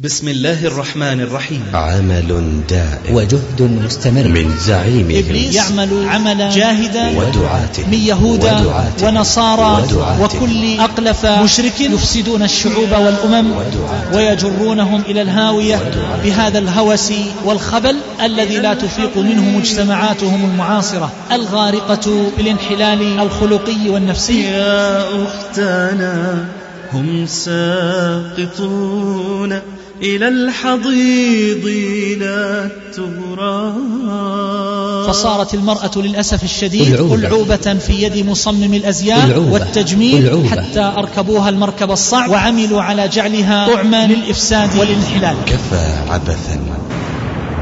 بسم الله الرحمن الرحيم. عمل دائم. وجهد مستمر. من زعيمهم. إبليس يعمل عملا جاهدا ودعاته من يهودا ودعاته ونصارى ودعاته وكل أقلف مشرك يفسدون الشعوب والأمم ويجرونهم إلى الهاوية بهذا الهوس والخبل الذي لا تفيق منه مجتمعاتهم المعاصرة الغارقة بالانحلال الخلقي والنفسي. يا أختنا هم ساقطون. إلى الحضيض لا التراب فصارت المرأة للأسف الشديد ألعوبة. في يد مصمم الأزياء. والتجميل. حتى أركبوها المركب الصعب وعملوا على جعلها طعما للإفساد والانحلال كفى عبثا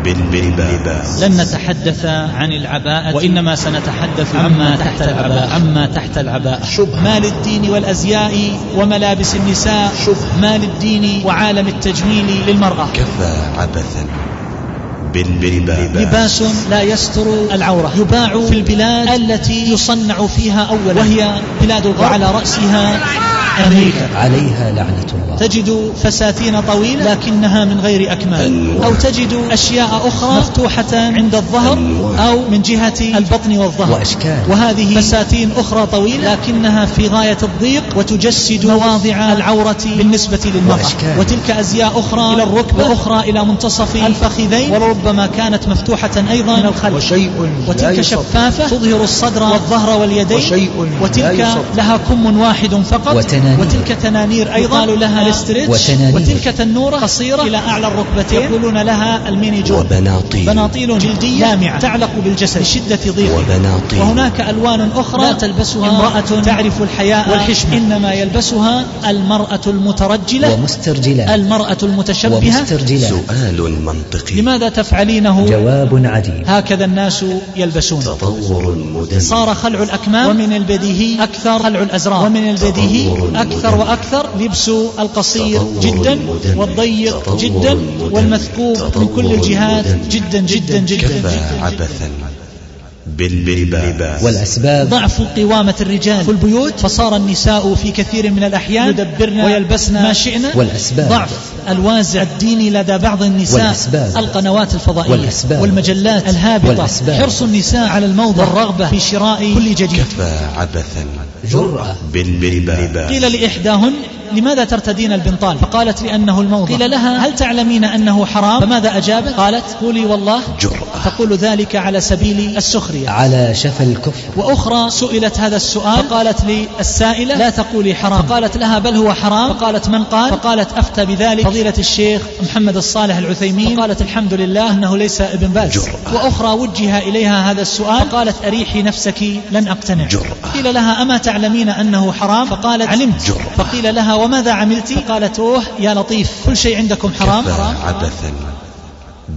باللباس لن نتحدث عن العباءة وإنما سنتحدث عما تحت العباءة. عما تحت العباءة. شبهة. ما للدين والأزياء وملابس النساء. شبهة. ما للدين وعالم التجميل للمرأة. كفى عبثا. باللباس لباس لا يستر العورة. يباع في البلاد التي يصنع فيها أولا. وهي بلاد الغرب. وعلى رأسها أمريكا. عليها لعنة الله. تجد فساتين طويلة لكنها من غير أكمام أو تجد أشياء أخرى مفتوحة عند الظهر أو من جهة البطن والظهر. وأشكال. وهذه فساتين أخرى طويلة لكنها في غاية الضيق وتجسد مواضع العورة بالنسبة للمرأة. وتلك أزياء أخرى إلى الركبة. وأخرى إلى منتصف الفخذين. وربما كانت مفتوحة أيضا من الخلف وشيء وتلك. شفافة تظهر الصدر والظهر واليدين وشيء وتلك. لها كم واحد فقط وتنانير. وتلك تنانير أيضا. يقال لها الاسترتش وتنانير. وتلك تنورة قصيرة. إلى أعلى الركبتين. يقولون لها الميني جوب وبناطيل. بناطيل جلدية لامعة تعلق بالجسد. لشدة ضيقه وبناطيل. وهناك ألوان أخرى لا تلبسها امرأة تعرف الحياء والحشمة. إنما يلبسها المرأة المترجلة. ومسترجلات. المرأة المتشبهة. ومسترجلات. سؤال منطقي لماذا تفعلينه جواب عجيب هكذا الناس يلبسون تطور مدمر صار خلع الأكمام ومن البديهي أكثر خلع الأزرار ومن البديهي أكثر. وأكثر لبس القصير جدا. والضيق جدا. والمثقوب من كل الجهات مدمر. جدا جدا جدا كفى عبثا باللباس. والأسباب. ضعف قوامة الرجال. في البيوت. فصار النساء في كثير من الأحيان يدبرن ويلبسن ما شئن والأسباب. ضعف الوازع. الديني لدى بعض النساء. والأسباب. القنوات الفضائية. والأسباب. والمجلات. الهابطة. والأسباب. حرص النساء على الموضة والرغبة. في شراء كل جديد. كفى عبثا. جرأة. باللباس. قيل لإحداهن لماذا ترتدين البنطال فقالت لأنه الموضة قيل لها هل تعلمين أنه حرام؟ فماذا أجابت قالت قولي والله. جرأة. تقول ذلك على سبيل السخرية. على شفا الكفر. وأخرى سئلت هذا السؤال. فقالت لي السائلة لا تقولي حرام. فقالت لها بل هو حرام. فقالت من قال؟ فقالت أفتى بذلك. فضيلة الشيخ محمد الصالح العثيمين. فقالت الحمد لله أنه ليس ابن باز. جرأة. وأخرى وجه إليها هذا السؤال. فقالت أريحي نفسك لن أقتنع. جرأة. قيل لها أما تعلمين أنه حرام؟ فقالت علمت. جرأة. فقيل لها وماذا عملت فقالت أوه يا لطيف كل شيء عندكم حرام. عبثا.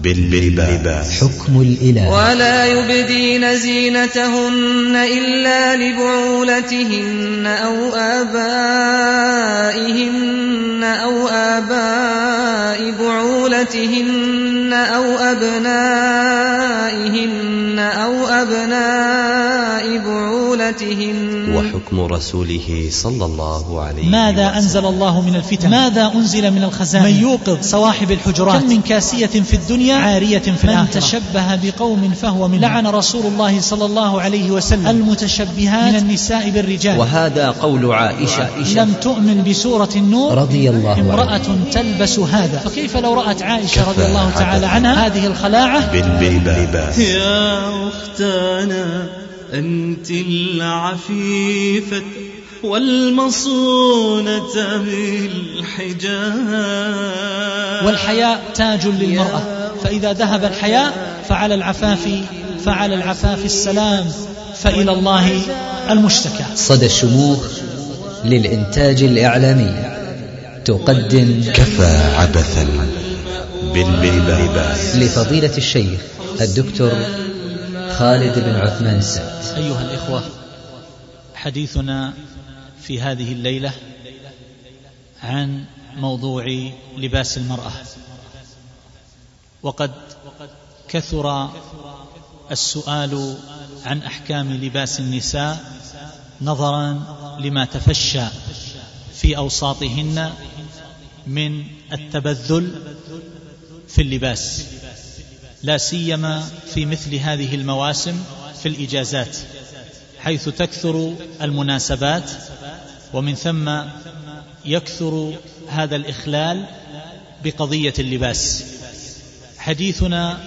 باللباس. حكم الإله. ولا يبدين زينتهن إلا لبعولتهن أو آبائهن أو آباء بعولتهن أو أبنائهن أو أبناء بعولتهن. وحكم رسوله صلى الله عليه ماذا وسلم. أنزل الله من الفتن؟ ماذا أنزل من الخزائن من يوقظ صواحب الحجرات؟ كم من كاسية في الدنيا عارية في الآخرة. من تشبه بقوم فهو من لعن رسول الله صلى الله عليه وسلم المتشبهات من النساء بالرجال. وهذا قول عائشة. لم تؤمن بسورة النور رضي الله عنها. امرأة تلبس هذا. فكيف لو رأت عائشة رضي الله تعالى. عنها؟ هذه الخلاعة. باللباس. يا أختنا أنت العفيفة والمصونة بالحجاب. والحياء تاج للمرأة. فإذا ذهب الحياء فعلى العفاف فعلى العفاف السلام فإلى الله المشتكى. صدى الشموخ للإنتاج الإعلامي. تقدم كفى عبثا باللباس. لفضيلة الشيخ الدكتور خالد بن عثمان السعد أيها الإخوة حديثنا في هذه الليلة عن موضوع لباس المرأة. وقد كثر السؤال عن أحكام لباس النساء نظرا لما تفشى في أوساطهن من التبذل في اللباس لا سيما في مثل هذه المواسم في الإجازات. حيث تكثر المناسبات ومن ثم يكثر هذا الإخلال بقضية اللباس. حديثنا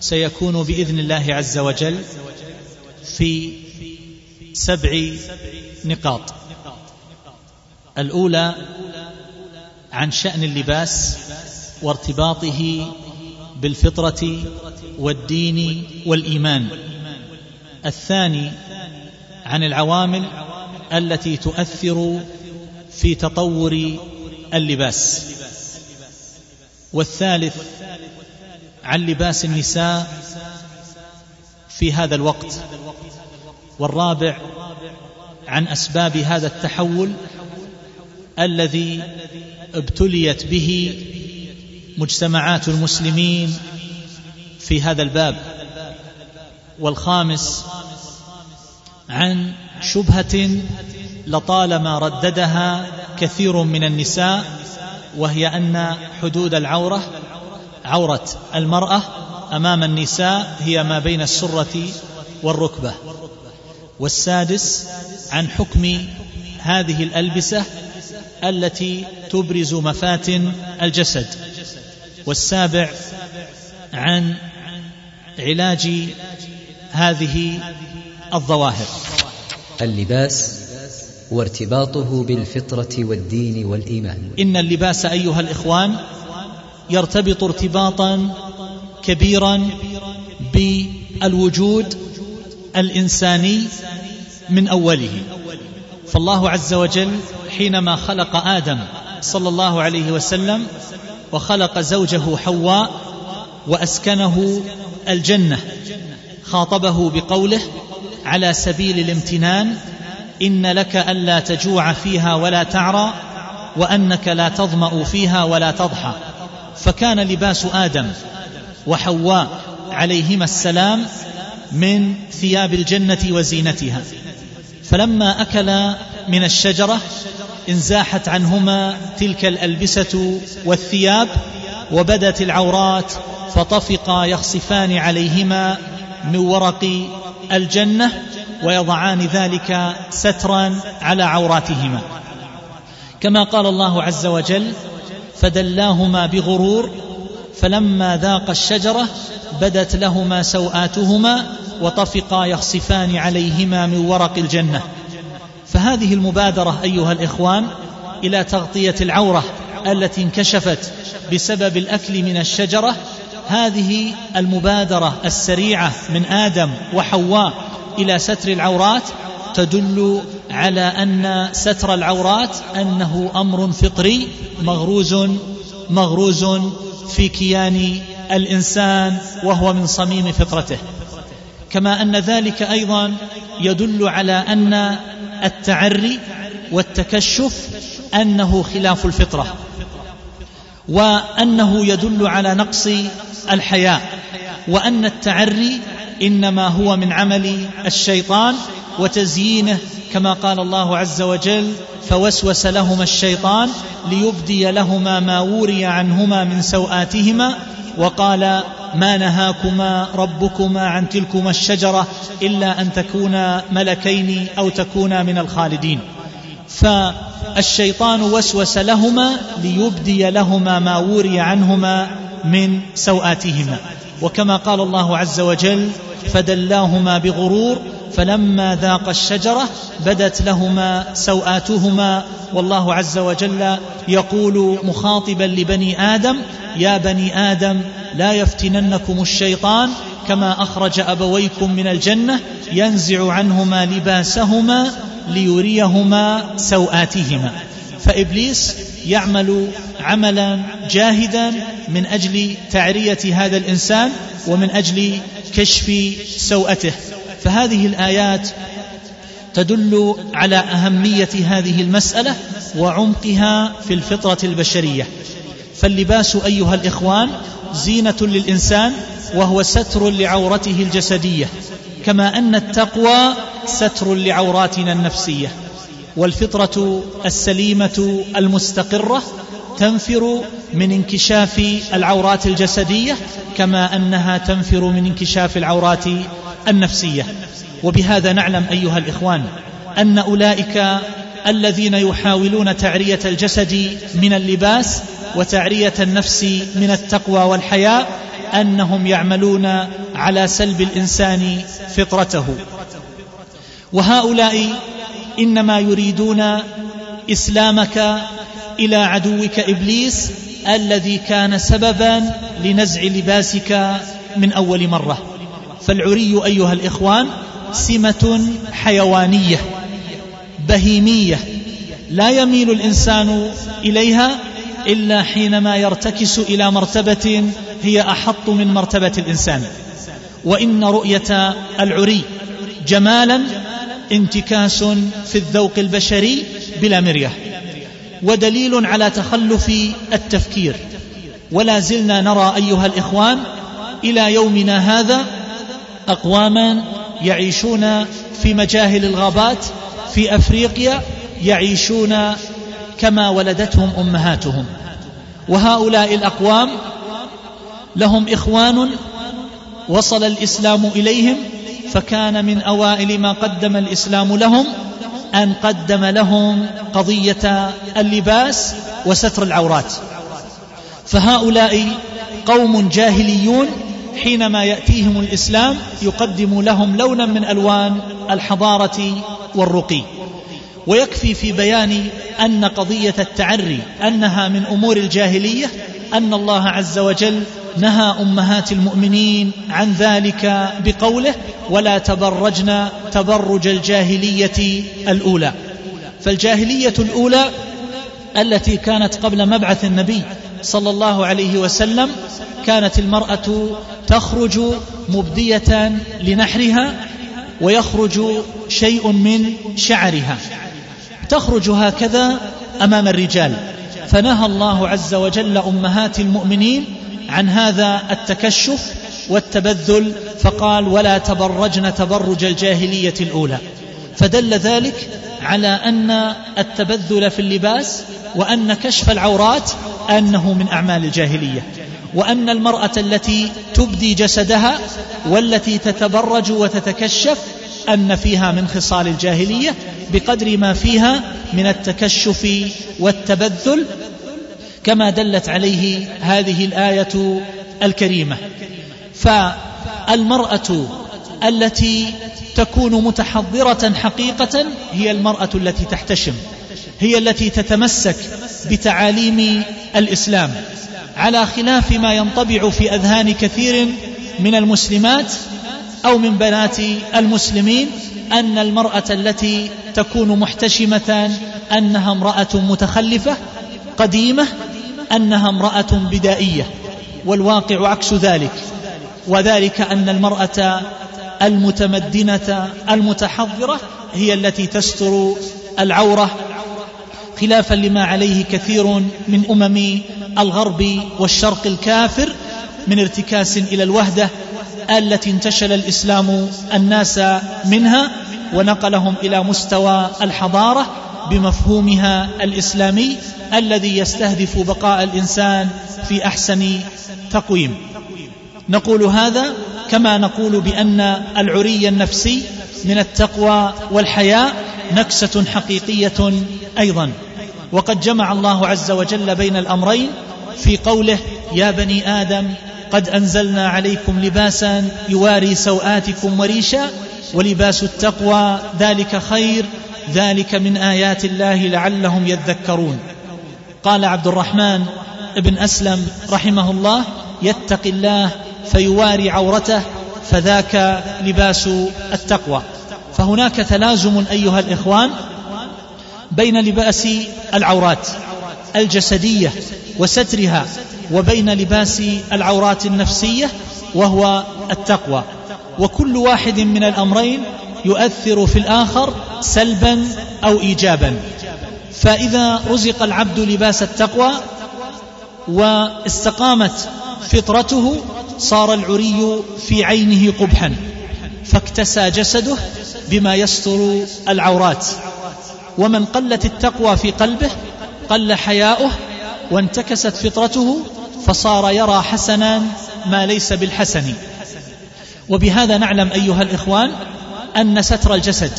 سيكون بإذن الله عز وجل في سبع نقاط. الأولى عن شأن اللباس وارتباطه بالفطرة والدين والإيمان. الثاني عن العوامل التي تؤثر في تطور اللباس. والثالث عن لباس النساء في هذا الوقت. والرابع عن أسباب هذا التحول الذي ابتليت به مجتمعات المسلمين في هذا الباب. والخامس عن شبهة لطالما رددها كثير من النساء وهي أن حدود العورة عورة المرأة أمام النساء هي ما بين السرة والركبة. والسادس عن حكم هذه الألبسة التي تبرز مفاتن الجسد. والسابع عن علاج هذه الظواهر. اللباس وارتباطه بالفطرة والدين والإيمان. إن اللباس أيها الإخوان يرتبط ارتباطا كبيرا بالوجود الإنساني من أوله. فالله عز وجل حينما خلق آدم صلى الله عليه وسلم وخلق زوجه حواء وأسكنه الجنة خاطبه بقوله على سبيل الامتنان إن لك ألا تجوع فيها ولا تعرى وأنك لا تظمأ فيها ولا تضحى. فكان لباس آدم وحواء عليهما السلام من ثياب الجنة وزينتها. فلما أكلا من الشجرة انزاحت عنهما تلك الألبسة والثياب وبدت العورات فطفقا يخصفان عليهما من ورق الجنة ويضعان ذلك سترا على عوراتهما. كما قال الله عز وجل فدلاهما بغرور فلما ذاق الشجرة بدت لهما سوآتهما وطفقا يخصفان عليهما من ورق الجنة. فهذه المبادرة أيها الإخوان إلى تغطية العورة التي انكشفت بسبب الأكل من الشجرة هذه المبادرة السريعة من آدم وحواء إلى ستر العورات تدل على أن ستر العورات أنه أمر فطري مغروز مغروز في كيان الإنسان وهو من صميم فطرته. كما أن ذلك أيضا يدل على أن التعري والتكشف أنه خلاف الفطرة. وأنه يدل على نقص الحياء وأن التعري إنما هو من عمل الشيطان وتزيينه كما قال الله عز وجل فوسوس لهما الشيطان ليبدي لهما ما وري عنهما من سوآتهما وقال ما نهاكما ربكما عن تلكما الشجرة إلا أن تكونا ملكين أو تكونا من الخالدين. فالشيطان وسوس لهما ليبدي لهما ما وري عنهما من سوآتهما. وكما قال الله عز وجل فدلاهما بغرور فلما ذاق الشجرة بدت لهما سوآتهما. والله عز وجل يقول مخاطبا لبني آدم يا بني آدم لا يفتننكم الشيطان كما أخرج أبويكم من الجنة ينزع عنهما لباسهما ليريهما سوآتهما فإبليس يعمل عملا جاهدا من أجل تعرية هذا الإنسان ومن أجل كشف سوءته. فهذه الآيات تدل على أهمية هذه المسألة وعمقها في الفطرة البشرية. فاللباس أيها الإخوان زينة للإنسان وهو ستر لعورته الجسدية. كما أن التقوى ستر لعوراتنا النفسية والفطرة السليمة المستقرة تنفر من انكشاف العورات الجسدية كما أنها تنفر من انكشاف العورات النفسية. وبهذا نعلم أيها الإخوان أن أولئك الذين يحاولون تعرية الجسد من اللباس وتعرية النفس من التقوى والحياء أنهم يعملون على سلب الإنسان فطرته. وهؤلاء إنما يريدون إسلامك إلى عدوك إبليس الذي كان سببا لنزع لباسك من أول مرة. فالعري أيها الإخوان سمة حيوانية بهيمية لا يميل الإنسان إليها إلا حينما يرتكس إلى مرتبة هي أحط من مرتبة الإنسان. وإن رؤية العري جمالا انتكاس في الذوق البشري بلا مرية ودليل على تخلف التفكير. ولا زلنا نرى أيها الإخوان إلى يومنا هذا أقواما يعيشون في مجاهل الغابات في أفريقيا يعيشون كما ولدتهم أمهاتهم. وهؤلاء الأقوام لهم إخوان وصل الإسلام إليهم فكان من أوائل ما قدم الإسلام لهم أن قدم لهم قضية اللباس وستر العورات. فهؤلاء قوم جاهليون حينما يأتيهم الإسلام يقدم لهم لونا من ألوان الحضارة والرقي. ويكفي في بيان أن قضية التعري أنها من أمور الجاهلية أن الله عز وجل نهى أمهات المؤمنين عن ذلك بقوله ولا تبرجن تبرج الجاهلية الأولى. فالجاهلية الأولى التي كانت قبل مبعث النبي صلى الله عليه وسلم كانت المرأة تخرج مبدية لنحرها ويخرج شيء من شعرها. تخرج هكذا أمام الرجال. فنهى الله عز وجل أمهات المؤمنين عن هذا التكشف والتبذل فقال ولا تبرجن تبرج الجاهلية الأولى. فدل ذلك على أن التبذل في اللباس وأن كشف العورات أنه من أعمال الجاهلية وأن المرأة التي تبدي جسدها والتي تتبرج وتتكشف أن فيها من خصال الجاهلية بقدر ما فيها من التكشف والتبذل كما دلت عليه هذه الآية الكريمة. فالمرأة التي تكون متحضرة حقيقة هي المرأة التي تحتشم هي التي تتمسك بتعاليم الإسلام. على خلاف ما ينطبع في أذهان كثير من المسلمات أو من بنات المسلمين أن المرأة التي تكون محتشمة أنها امرأة متخلفة قديمة أنها امرأة بدائية والواقع عكس ذلك وذلك أن المرأة المتمدنة المتحضرة هي التي تستر العورة خلافا لما عليه كثير من أمم الغرب والشرق الكافر من ارتكاس إلى الوهدة التي انتشل الإسلام الناس منها ونقلهم إلى مستوى الحضارة بمفهومها الإسلامي الذي يستهدف بقاء الإنسان في أحسن تقويم. نقول هذا كما نقول بأن العري النفسي من التقوى والحياء نكسة حقيقية أيضا. وقد جمع الله عز وجل بين الأمرين في قوله يا بني آدم قد أنزلنا عليكم لباسا يواري سوآتكم وريشا ولباس التقوى ذلك خير ذلك من آيات الله لعلهم يذكرون. قال عبد الرحمن بن أسلم رحمه الله يتق الله فيواري عورته فذاك لباس التقوى. فهناك تلازم أيها الإخوان بين لباس العورات الجسدية وسترها وبين لباس العورات النفسية وهو التقوى. وكل واحد من الأمرين يؤثر في الآخر سلبا أو إيجابا. فإذا رزق العبد لباس التقوى واستقامت فطرته صار العري في عينه قبحا. فاكتسى جسده بما يستر العورات. ومن قلت التقوى في قلبه قل حياؤه وانتكست فطرته فصار يرى حسنا ما ليس بالحسن. وبهذا نعلم أيها الإخوان أن ستر الجسد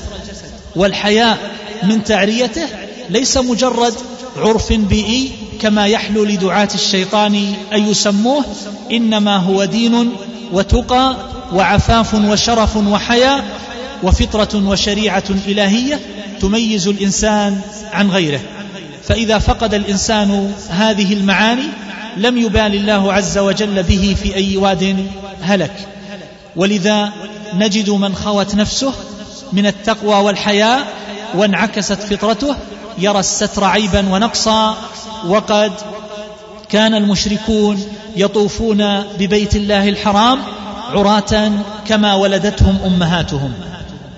والحياء من تعريته ليس مجرد عرف بيئي كما يحلو لدعاة الشيطان أن يسموه إنما هو دين وتقى وعفاف وشرف وحياء وفطرة وشريعة إلهية تميز الإنسان عن غيره. فإذا فقد الإنسان هذه المعاني لم يبال الله عز وجل به في أي واد هلك. ولذا نجد من خوت نفسه من التقوى والحياء وانعكست فطرته يرى الستر عيبا ونقصا وقد كان المشركون يطوفون ببيت الله الحرام عراة كما ولدتهم أمهاتهم.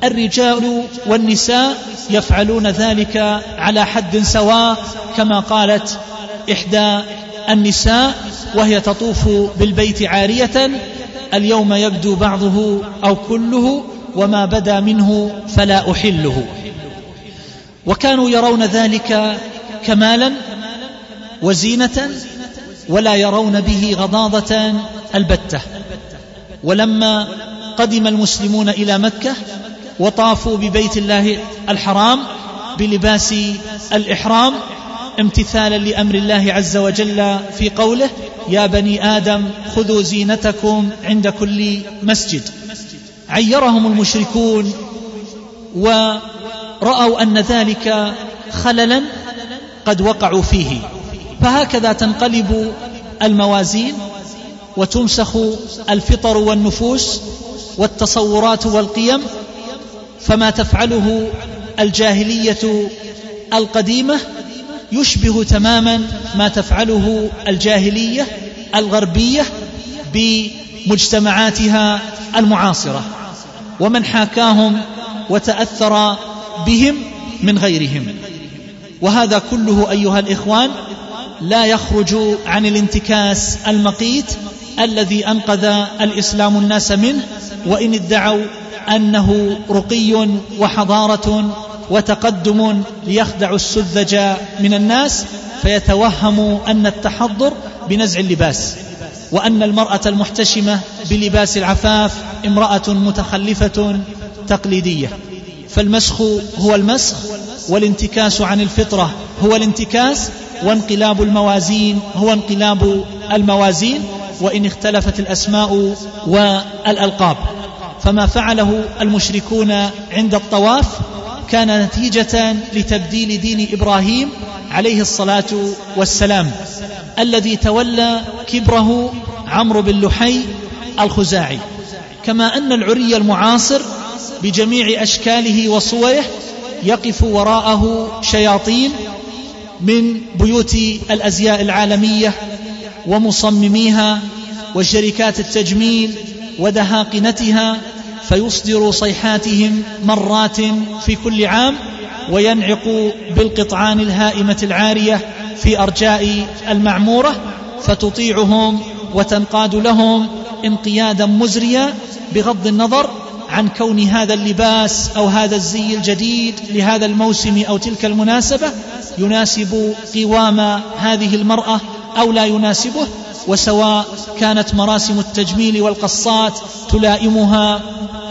الرجال والنساء يفعلون ذلك على حد سواء كما قالت إحدى النساء وهي تطوف بالبيت عارية اليوم يبدو بعضه أو كله وما بدا منه فلا أحله. وكانوا يرون ذلك كمالا وزينة ولا يرون به غضاضة البتة. ولما قدم المسلمون إلى مكة وطافوا ببيت الله الحرام بلباس الإحرام امتثالا لأمر الله عز وجل في قوله يا بني آدم خذوا زينتكم عند كل مسجد. عيرهم المشركون ورأوا أن ذلك خللا قد وقعوا فيه. فهكذا تنقلب الموازين وتمسخ الفطر والنفوس والتصورات والقيم فما تفعله الجاهلية القديمة يشبه تماما ما تفعله الجاهلية الغربية بمجتمعاتها المعاصرة ومن حاكاهم وتأثر بهم من غيرهم. وهذا كله أيها الإخوان لا يخرج عن الانتكاس المقيت الذي أنقذ الإسلام الناس منه وإن ادعوا أنه رقي وحضارة وتقدم ليخدع السذج من الناس فيتوهم أن التحضر بنزع اللباس وأن المرأة المحتشمة بلباس العفاف امرأة متخلفة تقليدية. فالمسخ هو المسخ والانتكاس عن الفطرة هو الانتكاس وانقلاب الموازين هو انقلاب الموازين وإن اختلفت الأسماء والألقاب. فما فعله المشركون عند الطواف كان نتيجة لتبديل دين إبراهيم عليه الصلاة والسلام الذي تولى كبره عمرو بن لحي الخزاعي. كما أن العري المعاصر بجميع أشكاله وصوره يقف وراءه شياطين من بيوت الأزياء العالمية ومصمميها وشركات التجميل ودهاقنتها فيصدر صيحاتهم مرات في كل عام وينعق بالقطعان الهائمة العارية في أرجاء المعمورة فتطيعهم وتنقاد لهم انقيادا مزريا بغض النظر عن كون هذا اللباس أو هذا الزي الجديد لهذا الموسم أو تلك المناسبة يناسب قوام هذه المرأة أو لا يناسبه. وسواء كانت مراسم التجميل والقصات تلائمها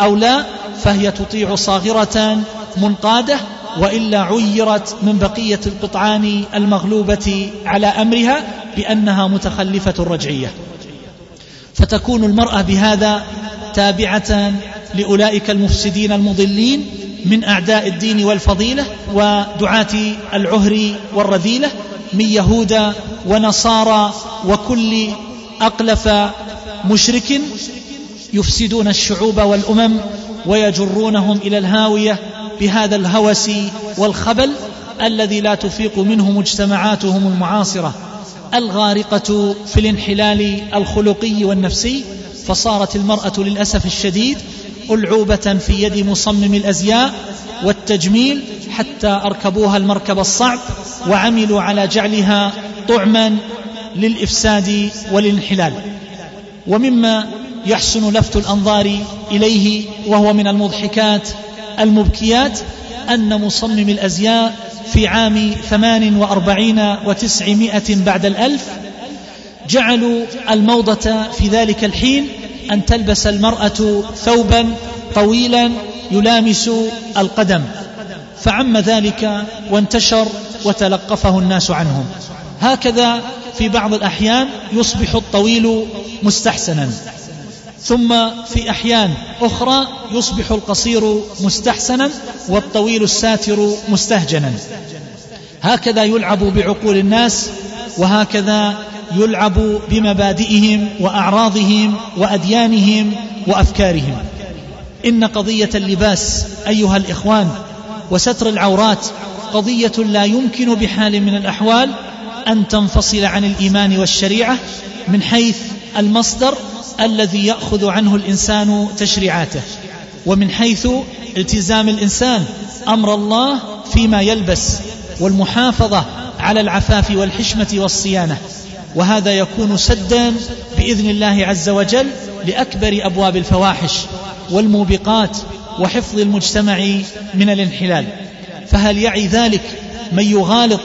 أو لا فهي تطيع صاغرة منقادة وإلا عيرت من بقية القطعان المغلوبة على أمرها بأنها متخلفة رجعية. فتكون المرأة بهذا تابعة لأولئك المفسدين المضلين من أعداء الدين والفضيلة ودعاة العهر والرذيلة من يهود ونصارى وكل أقلف مشرك يفسدون الشعوب والأمم ويجرونهم إلى الهاوية بهذا الهوس والخبل الذي لا تفيق منه مجتمعاتهم المعاصرة. الغارقة في الانحلال الخلقي والنفسي فصارت المرأة للأسف الشديد ألعوبة في يد مصمم الأزياء والتجميل حتى أركبوها المركب الصعب وعملوا على جعلها طعما للإفساد والانحلال. ومما يحسن لفت الأنظار إليه وهو من المضحكات المبكيات أن مصمم الأزياء في عام ثمان وأربعين وتسعمائة بعد الألف جعلوا الموضة في ذلك الحين أن تلبس المرأة ثوبا طويلا يلامس القدم. فعم ذلك وانتشر وتلقفه الناس عنهم. هكذا في بعض الأحيان يصبح الطويل مستحسنا. ثم في أحيان أخرى يصبح القصير مستحسنا والطويل الساتر مستهجنا. هكذا يلعب بعقول الناس وهكذا يلعب بمبادئهم وأعراضهم وأديانهم وأفكارهم. إن قضية اللباس أيها الإخوان وستر العورات قضية لا يمكن بحال من الأحوال أن تنفصل عن الإيمان والشريعة من حيث المصدر الذي يأخذ عنه الإنسان تشريعاته ومن حيث التزام الإنسان أمر الله فيما يلبس والمحافظة على العفاف والحشمة والصيانة. وهذا يكون سدا بإذن الله عز وجل لأكبر أبواب الفواحش والموبقات وحفظ المجتمع من الانحلال. فهل يعي ذلك من يغالط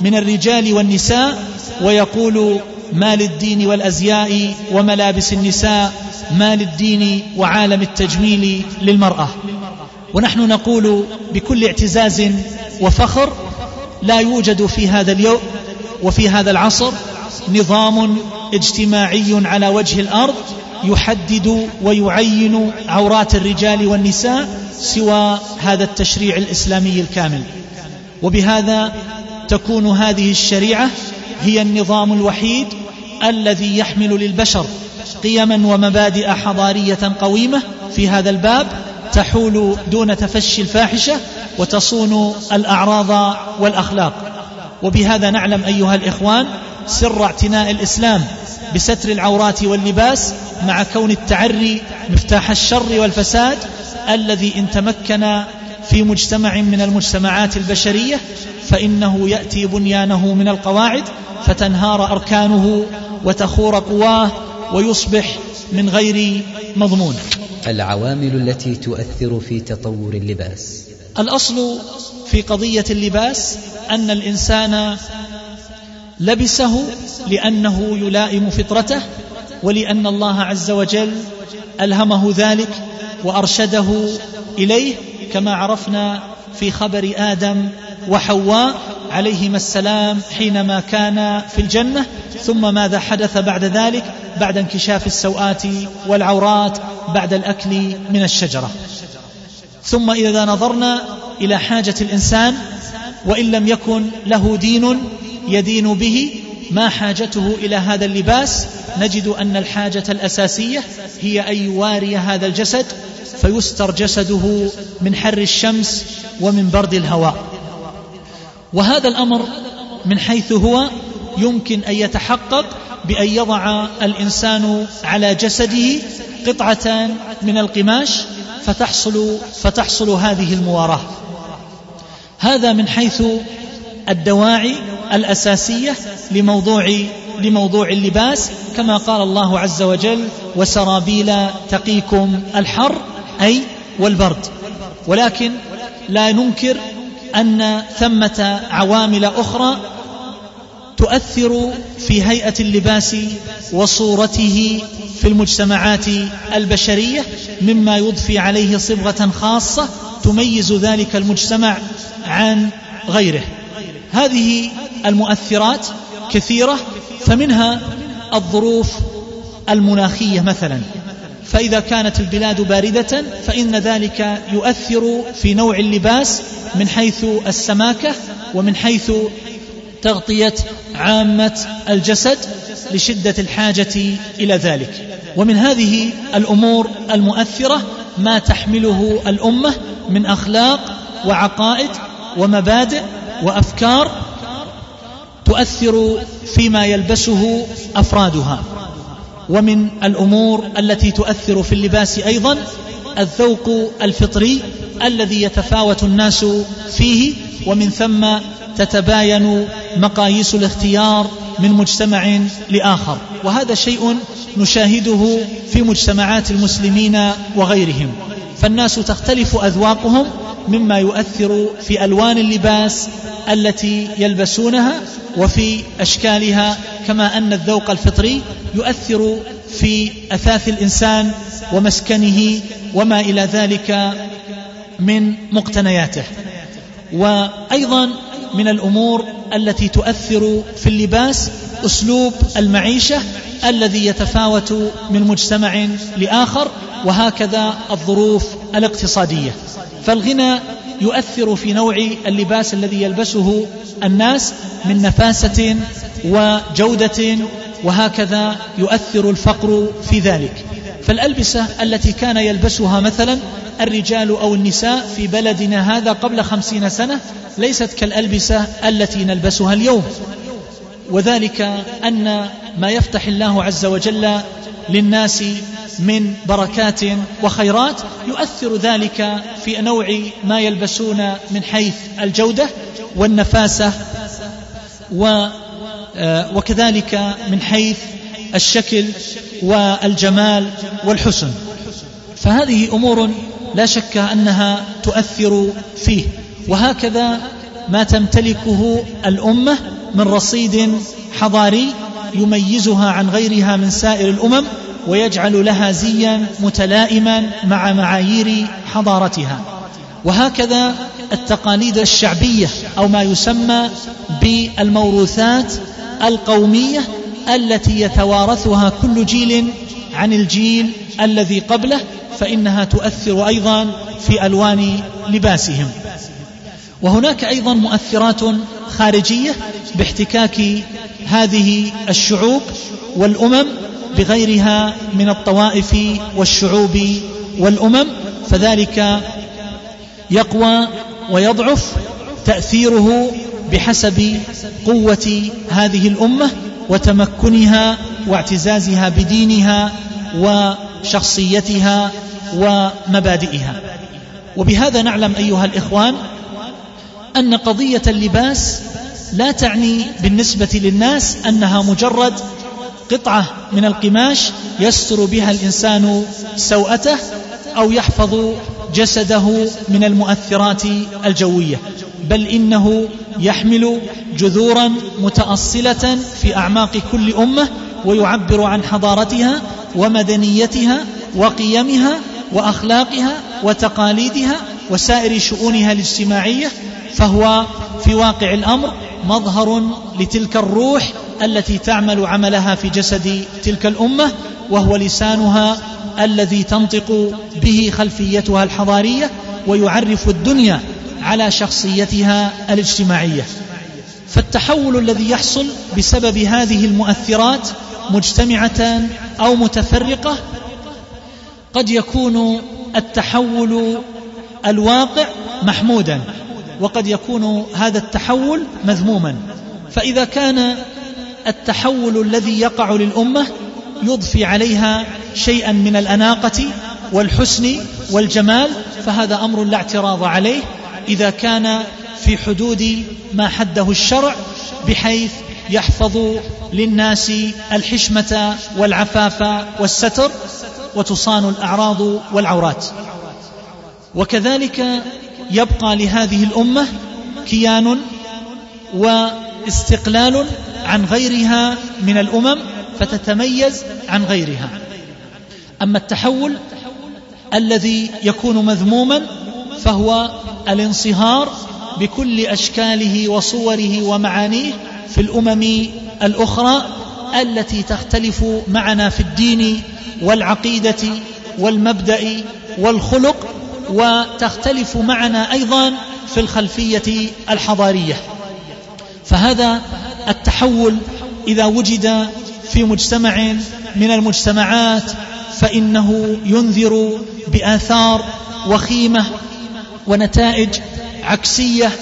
من الرجال والنساء ويقول ما للدين والأزياء وملابس النساء ما للدين وعالم التجميل للمرأة؟ ونحن نقول بكل اعتزاز وفخر لا يوجد في هذا اليوم وفي هذا العصر نظام اجتماعي على وجه الأرض يحدد ويعين عورات الرجال والنساء سوى هذا التشريع الإسلامي الكامل. وبهذا تكون هذه الشريعة هي النظام الوحيد الذي يحمل للبشر قيما ومبادئ حضارية قويمة في هذا الباب تحول دون تفشي الفاحشة وتصون الأعراض والأخلاق. وبهذا نعلم أيها الإخوان سر اعتناء الإسلام بستر العورات واللباس مع كون التعري مفتاح الشر والفساد الذي إن تمكن في مجتمع من المجتمعات البشرية فإنه يأتي بنيانه من القواعد فتنهار أركانه وتخور قواه ويصبح من غير مضمون. العوامل التي تؤثر في تطور اللباس. الأصل في قضية اللباس أن الإنسان لبسه لأنه يلائم فطرته ولأن الله عز وجل ألهمه ذلك وأرشده إليه كما عرفنا في خبر آدم وحواء عليهما السلام حينما كان في الجنة ثم ماذا حدث بعد ذلك؟ بعد انكشاف السوآت والعورات بعد الأكل من الشجرة. ثم إذا نظرنا إلى حاجة الإنسان وإن لم يكن له دين يدين به ما حاجته إلى هذا اللباس نجد أن الحاجة الأساسية هي أن يواري هذا الجسد فيستر جسده من حر الشمس ومن برد الهواء. وهذا الأمر من حيث هو يمكن أن يتحقق بأن يضع الإنسان على جسده قطعة من القماش فتحصل, فتحصل هذه المواراة. هذا من حيث الدواعي الأساسية لموضوع لموضوع اللباس كما قال الله عز وجل وسرابيل تقيكم الحر أي والبرد ولكن لا ننكر أن ثمة عوامل أخرى تؤثر في هيئة اللباس وصورته في المجتمعات البشرية مما يضفي عليه صبغة خاصة تميز ذلك المجتمع عن غيره. هذه المؤثرات كثيرة فمنها الظروف المناخية مثلا. فإذا كانت البلاد باردة فإن ذلك يؤثر في نوع اللباس من حيث السماكة ومن حيث تغطية عامة الجسد لشدة الحاجة إلى ذلك. ومن هذه الأمور المؤثرة ما تحمله الأمة من أخلاق وعقائد ومبادئ وأفكار تؤثر فيما يلبسه أفرادها. ومن الأمور التي تؤثر في اللباس أيضا الذوق الفطري الذي يتفاوت الناس فيه ومن ثم تتباين مقاييس الاختيار من مجتمع لآخر. وهذا شيء نشاهده في مجتمعات المسلمين وغيرهم. فالناس تختلف أذواقهم مما يؤثر في ألوان اللباس التي يلبسونها وفي أشكالها كما أن الذوق الفطري يؤثر في أثاث الإنسان ومسكنه وما إلى ذلك من مقتنياته. وأيضا من الأمور التي تؤثر في اللباس أسلوب المعيشة الذي يتفاوت من مجتمع لآخر وهكذا الظروف الاقتصادية. فالغنى يؤثر في نوع اللباس الذي يلبسه الناس من نفاسة وجودة وهكذا يؤثر الفقر في ذلك. فالألبسة التي كان يلبسها مثلا الرجال أو النساء في بلدنا هذا قبل خمسين سنة ليست كالألبسة التي نلبسها اليوم. وذلك أن ما يفتح الله عز وجل للناس من بركات وخيرات يؤثر ذلك في نوع ما يلبسون من حيث الجودة والنفاسة آه، وكذلك من حيث الشكل والجمال والحسن. فهذه أمور لا شك أنها تؤثر فيه. وهكذا ما تمتلكه الأمة من رصيد حضاري يميزها عن غيرها من سائر الأمم ويجعل لها زيا متلائما مع معايير حضارتها. وهكذا التقاليد الشعبية أو ما يسمى بالموروثات القومية التي يتوارثها كل جيل عن الجيل الذي قبله فإنها تؤثر أيضا في ألوان لباسهم. وهناك أيضا مؤثرات خارجية باحتكاك هذه الشعوب والأمم بغيرها من الطوائف والشعوب والأمم فذلك يقوى ويضعف تأثيره بحسب قوة هذه الأمة وتمكنها واعتزازها بدينها وشخصيتها ومبادئها. وبهذا نعلم أيها الإخوان أن قضية اللباس لا تعني بالنسبة للناس أنها مجرد قطعة من القماش يستر بها الإنسان سوءته أو يحفظ جسده من المؤثرات الجوية بل إنه يحمل جذورا متأصلة في أعماق كل أمة ويعبر عن حضارتها ومدنيتها وقيمها وأخلاقها وتقاليدها وسائر شؤونها الاجتماعية فهو في واقع الأمر مظهر لتلك الروح التي تعمل عملها في جسد تلك الأمة وهو لسانها الذي تنطق به خلفيتها الحضارية ويعرف الدنيا على شخصيتها الاجتماعية. فالتحول الذي يحصل بسبب هذه المؤثرات مجتمعة أو متفرقة قد يكون التحول الواقع محمودا. وقد يكون هذا التحول مذموما. فإذا كان التحول الذي يقع للأمة يضفي عليها شيئا من الأناقة والحسن والجمال فهذا أمر لا اعتراض عليه. إذا كان في حدود ما حده الشرع بحيث يحفظ للناس الحشمة والعفاف والستر وتصان الأعراض والعورات. وكذلك يبقى لهذه الأمة كيان واستقلال عن غيرها من الأمم فتتميز عن غيرها. أما التحول الذي يكون مذموما فهو الانصهار بكل أشكاله وصوره ومعانيه في الأمم الأخرى التي تختلف معنا في الدين والعقيدة والمبدأ والخلق وتختلف معنا أيضا في الخلفية الحضارية. فهذا التحول إذا وجد في مجتمع من المجتمعات فإنه ينذر بآثار وخيمة ونتائج عكسية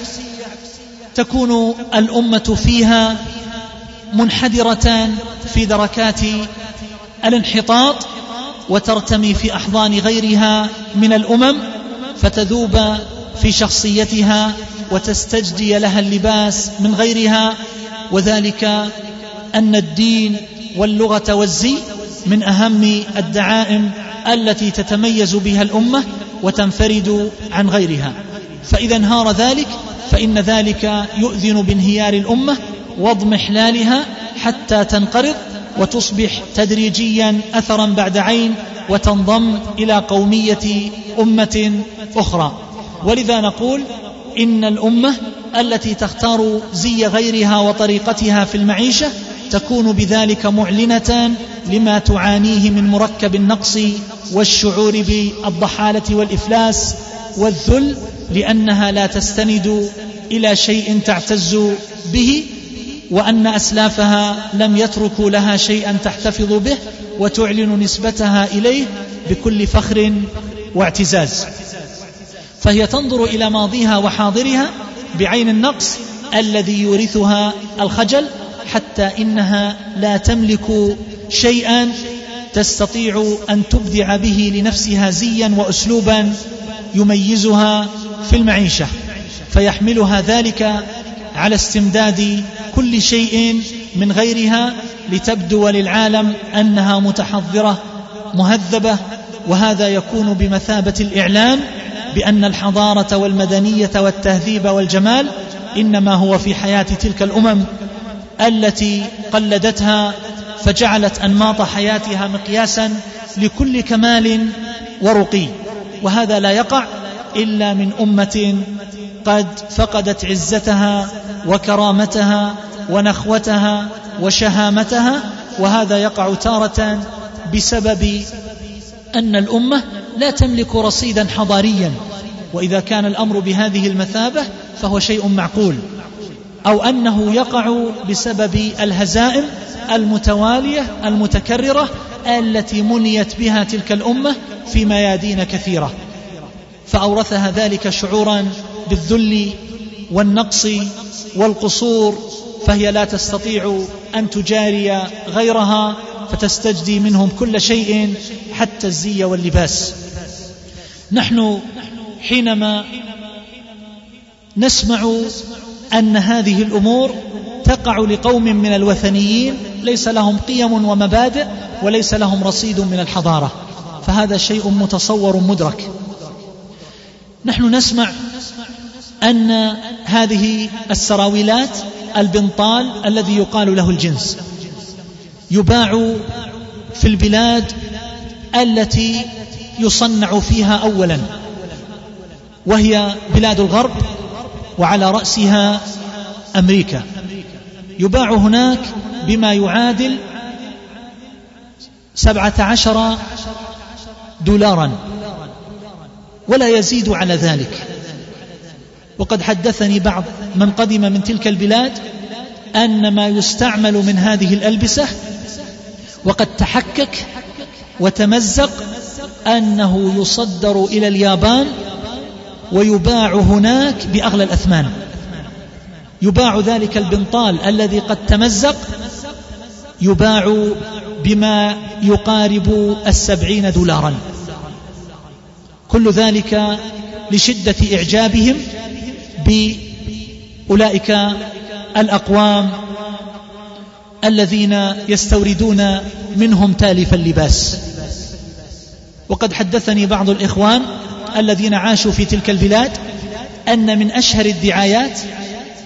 تكون الأمة فيها منحدرة في دركات الانحطاط وترتمي في أحضان غيرها من الأمم فتذوب في شخصيتها وتستجدي لها اللباس من غيرها. وذلك أن الدين واللغة والزي من أهم الدعائم التي تتميز بها الأمة وتنفرد عن غيرها. فإذا انهار ذلك فإن ذلك يؤذن بانهيار الأمة واضمحلالها حتى تنقرض وتصبح تدريجيا أثرا بعد عين وتنضم إلى قومية أمة أخرى. ولذا نقول إن الأمة التي تختار زي غيرها وطريقتها في المعيشة تكون بذلك معلنة لما تعانيه من مركب النقص والشعور بالضحالة والإفلاس والذل لأنها لا تستند إلى شيء تعتز به وأن أسلافها لم يتركوا لها شيئا تحتفظ به وتعلن نسبتها إليه بكل فخر واعتزاز. فهي تنظر إلى ماضيها وحاضرها بعين النقص الذي يورثها الخجل حتى إنها لا تملك شيئا تستطيع أن تبدع به لنفسها زيا وأسلوبا يميزها في المعيشة. فيحملها ذلك على استمداد كل شيء من غيرها لتبدو للعالم أنها متحضرة مهذبة وهذا يكون بمثابة الإعلان بأن الحضارة والمدنية والتهذيب والجمال إنما هو في حياة تلك الأمم التي قلدتها فجعلت أنماط حياتها مقياسا لكل كمال ورقي وهذا لا يقع إلا من أمة قد فقدت عزتها وكرامتها ونخوتها وشهامتها وهذا يقع تارة بسبب أن الأمة لا تملك رصيدا حضاريا. وإذا كان الأمر بهذه المثابة فهو شيء معقول. أو أنه يقع بسبب الهزائم المتوالية المتكررة التي منيت بها تلك الأمة في ميادين كثيرة. فأورثها ذلك شعورا بالذل والنقص والقصور فهي لا تستطيع أن تجاري غيرها فتستجدي منهم كل شيء حتى الزي واللباس. نحن حينما نسمع أن هذه الأمور تقع لقوم من الوثنيين ليس لهم قيم ومبادئ وليس لهم رصيد من الحضارة. فهذا شيء متصور مدرك. نحن نسمع أن هذه السراويلات البنطال الذي يقال له الجنس يباع في البلاد التي يصنع فيها أولا وهي بلاد الغرب وعلى رأسها أمريكا. يباع هناك بما يعادل سبعة عشر دولارا. ولا يزيد على ذلك. وقد حدثني بعض من قدم من تلك البلاد أن ما يستعمل من هذه الألبسة وقد تحكك وتمزق أنه يصدر إلى اليابان ويباع هناك بأغلى الأثمان. يباع ذلك البنطال الذي قد تمزق يباع بما يقارب السبعين دولارا. كل ذلك لشدة إعجابهم بأولئك الأقوام الذين يستوردون منهم تالف اللباس. وقد حدثني بعض الإخوان الذين عاشوا في تلك البلاد أن من أشهر الدعايات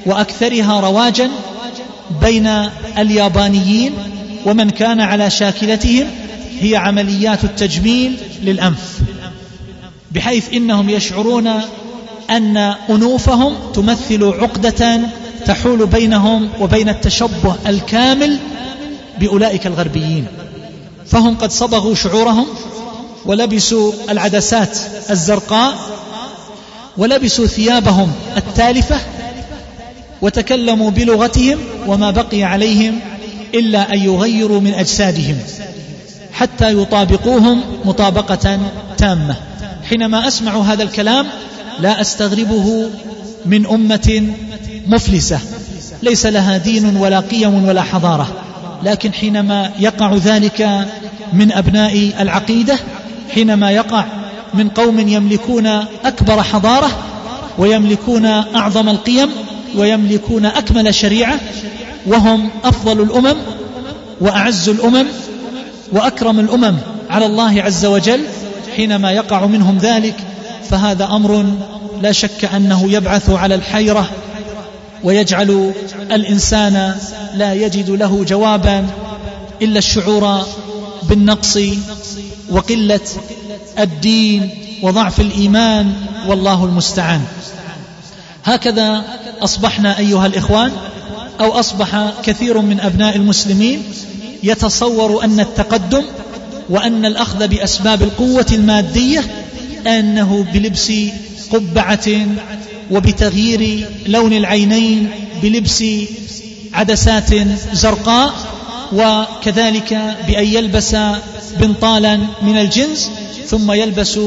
وأكثرها رواجا بين اليابانيين ومن كان على شاكلتهم هي عمليات التجميل للأنف. بحيث إنهم يشعرون أن أنوفهم تمثل عقدة تحول بينهم وبين التشبه الكامل بأولئك الغربيين. فهم قد صبغوا شعورهم ولبسوا العدسات الزرقاء ولبسوا ثيابهم التالفة وتكلموا بلغتهم وما بقي عليهم إلا أن يغيروا من أجسادهم حتى يطابقوهم مطابقة تامة. حينما أسمع هذا الكلام لا أستغربه من أمة مفلسة. ليس لها دين ولا قيم ولا حضارة. لكن حينما يقع ذلك من أبناء العقيدة حينما يقع من قوم يملكون أكبر حضارة ويملكون أعظم القيم ويملكون أكمل شريعة وهم أفضل الأمم وأعز الأمم وأكرم الأمم على الله عز وجل حينما يقع منهم ذلك فهذا أمر لا شك أنه يبعث على الحيرة ويجعل الإنسان لا يجد له جوابا إلا الشعور بالنقص وقلة الدين وضعف الإيمان والله المستعان. هكذا أصبحنا أيها الإخوان أو أصبح كثير من أبناء المسلمين يتصور أن التقدم وأن الأخذ بأسباب القوة المادية أنه بلبس قبعة وبتغيير لون العينين بلبس عدسات زرقاء وكذلك بأن يلبس بنطالا من الجنس ثم يلبس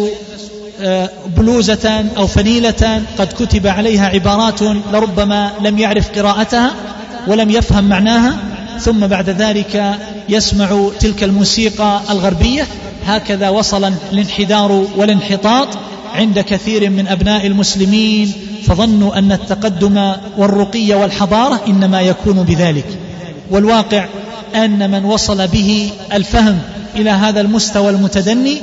آه، بلوزة أو فنيلة قد كتب عليها عبارات لربما لم يعرف قراءتها ولم يفهم معناها. ثم بعد ذلك يسمع تلك الموسيقى الغربية. هكذا وصل الانحدار والانحطاط عند كثير من أبناء المسلمين فظنوا أن التقدم والرقي والحضارة إنما يكون بذلك. والواقع أن من وصل به الفهم إلى هذا المستوى المتدني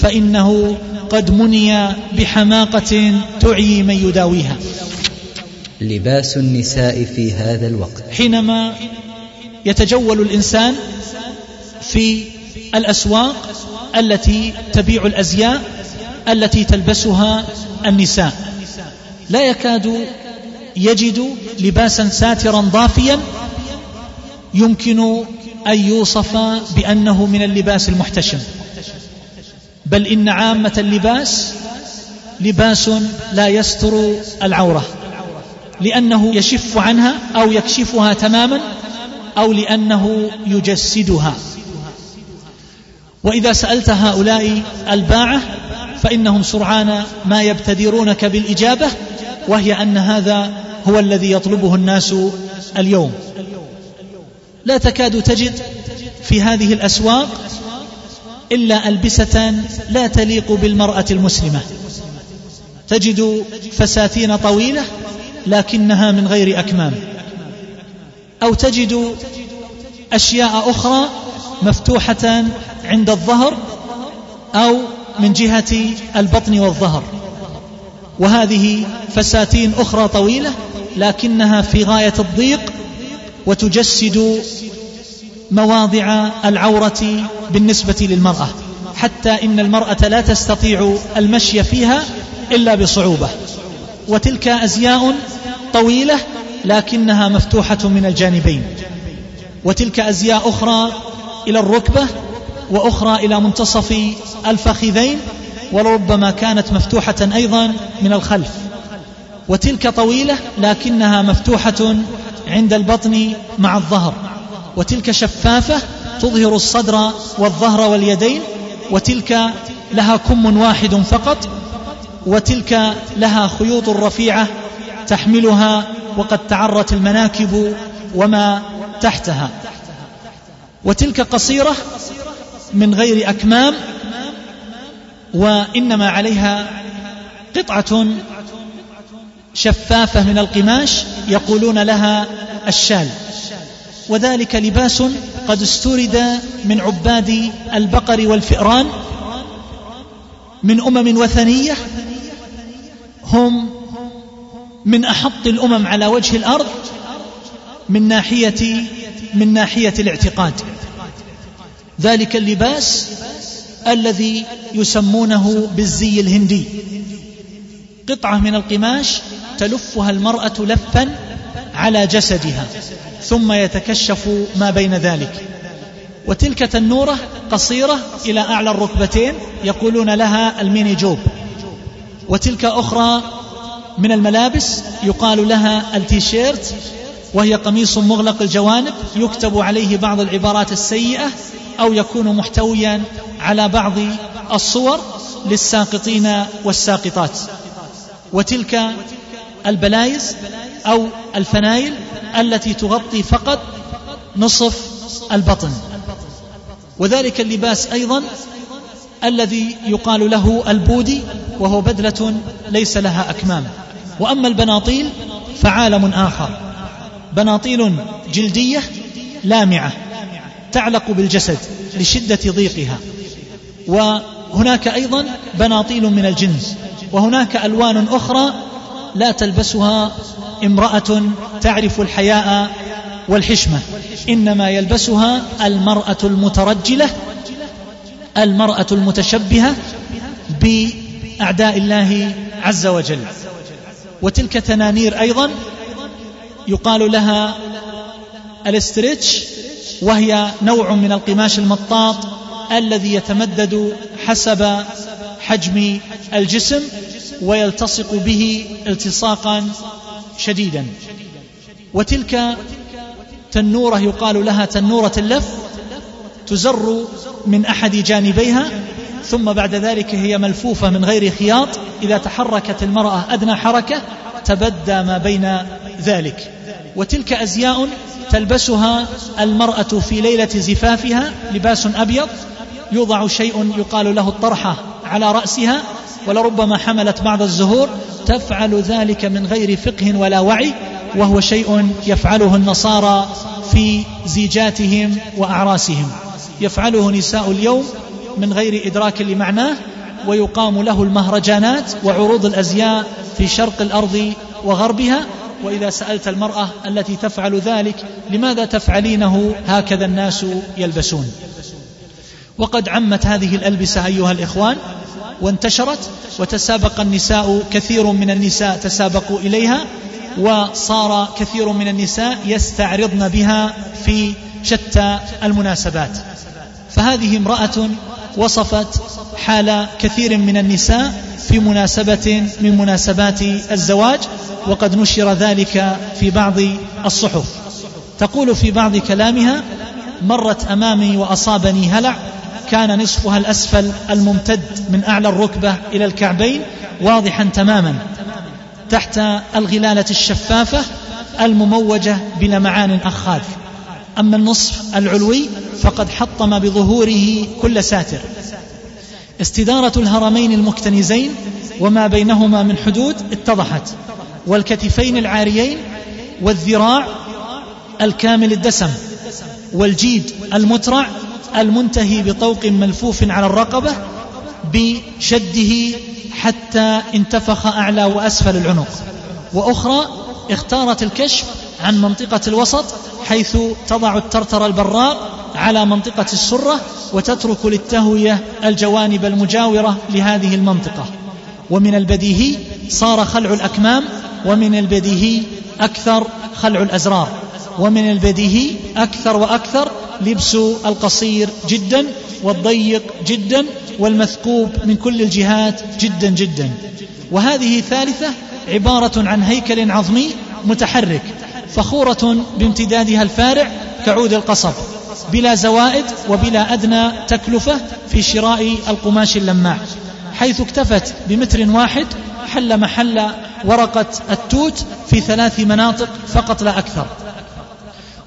فإنه قد مني بحماقة تعي من يداويها. لباس النساء في هذا الوقت. حينما يتجول الإنسان في الأسواق التي تبيع الأزياء التي تلبسها النساء. لا يكاد يجد لباسا ساترا ضافيا يمكن أن يوصف بأنه من اللباس المحتشم. بل إن عامة اللباس لباس لا يستر العورة لأنه يشف عنها أو يكشفها تماما أو لأنه يجسدها. وإذا سألت هؤلاء الباعة فإنهم سرعان ما يبتدرونك بالإجابة وهي أن هذا هو الذي يطلبه الناس اليوم. لا تكاد تجد في هذه الأسواق إلا ألبسة لا تليق بالمرأة المسلمة. تجد فساتين طويلة لكنها من غير أكمام. أو تجد أشياء أخرى مفتوحة عند الظهر أو من جهة البطن والظهر. وهذه فساتين أخرى طويلة لكنها في غاية الضيق وتجسد مواضع العورة بالنسبة للمرأة. حتى إن المرأة لا تستطيع المشي فيها إلا بصعوبة. وتلك أزياء طويلة لكنها مفتوحة من الجانبين. وتلك أزياء أخرى إلى الركبة وأخرى إلى منتصف الفخذين ولربما كانت مفتوحة أيضا من الخلف. وتلك طويلة لكنها مفتوحة عند البطن مع الظهر. وتلك شفافة تظهر الصدر والظهر واليدين وتلك لها كم واحد فقط وتلك لها خيوط رفيعة تحملها وقد تعرت المناكب وما تحتها. وتلك قصيرة من غير أكمام وإنما عليها قطعة شفافة من القماش يقولون لها الشال. وذلك لباس قد استورد من عباد البقر والفئران من أمم وثنية هم من أحط الأمم على وجه الأرض من ناحية من ناحية الاعتقاد. ذلك اللباس الذي يسمونه بالزي الهندي. قطعة من القماش تلفها المرأة لفا على جسدها ثم يتكشف ما بين ذلك. وتلك تنورة قصيرة إلى أعلى الركبتين يقولون لها الميني جوب. وتلك أخرى من الملابس يقال لها التيشيرت وهي قميص مغلق الجوانب يكتب عليه بعض العبارات السيئة أو يكون محتويا على بعض الصور للساقطين والساقطات. وتلك البلايز أو الفنايل التي تغطي فقط نصف البطن. وذلك اللباس أيضا الذي يقال له ال body وهو بدلة ليس لها أكمام. وأما البناطيل فعالم آخر. بناطيل جلدية لامعة تعلق بالجسد لشدة ضيقها. وهناك أيضا بناطيل من الجنس. وهناك ألوان أخرى لا تلبسها امرأة تعرف الحياء والحشمة. إنما يلبسها المرأة المترجلة المرأة المتشبهة بأعداء الله عز وجل. وتلك تنانير أيضا يقال لها الاسترتش وهي نوع من القماش المطاط الذي يتمدد حسب حجم الجسم ويلتصق به التصاقا شديدا. وتلك تنورة يقال لها تنورة اللف تزر من أحد جانبيها. ثم بعد ذلك هي ملفوفة من غير خياط. إذا تحركت المرأة أدنى حركة تبدى ما بين ذلك. وتلك أزياء تلبسها المرأة في ليلة زفافها لباس أبيض يوضع شيء يقال له الطرحة على رأسها ولربما حملت بعض الزهور. تفعل ذلك من غير فقه ولا وعي وهو شيء يفعله النصارى في زيجاتهم وأعراسهم. يفعله نساء اليوم من غير إدراك لمعناه ويقام له المهرجانات وعروض الأزياء في شرق الأرض وغربها. وإذا سألت المرأة التي تفعل ذلك لماذا تفعلينه؟ هكذا الناس يلبسون. وقد عمت هذه الألبسة أيها الإخوان وانتشرت وتسابق النساء كثير من النساء تسابقوا إليها وصار كثير من النساء يستعرضن بها في شتى المناسبات. فهذه امرأة وصفت حال كثير من النساء في مناسبة من مناسبات الزواج وقد نشر ذلك في بعض الصحف. تقول في بعض كلامها مرت أمامي وأصابني هلع كان نصفها الأسفل الممتد من أعلى الركبة إلى الكعبين واضحا تماما. تحت الغلالة الشفافة المموجة بلمعان أخاذ أما النصف العلوي فقد حطم بظهوره كل ساتر. استدارة الهرمين المكتنزين وما بينهما من حدود اتضحت والكتفين العاريين والذراع الكامل الدسم والجيد المترع المنتهي بطوق ملفوف على الرقبة بشده حتى انتفخ أعلى وأسفل العنق. وأخرى اختارت الكشف عن منطقة الوسط حيث تضع الترتر البراق على منطقة السرة وتترك للتهوية الجوانب المجاورة لهذه المنطقة. ومن البديهي صار خلع الأكمام ومن البديهي أكثر خلع الأزرار. ومن البديهي أكثر وأكثر لبس القصير جدا والضيق جدا والمثقوب من كل الجهات جدا جدا. وهذه ثالثة عبارة عن هيكل عظمي متحرك. فخورة بامتدادها الفارع كعود القصب بلا زوائد وبلا أدنى تكلفة في شراء القماش اللماع حيث اكتفت بمتر واحد حل محل ورقة التوت في ثلاث مناطق فقط لا أكثر.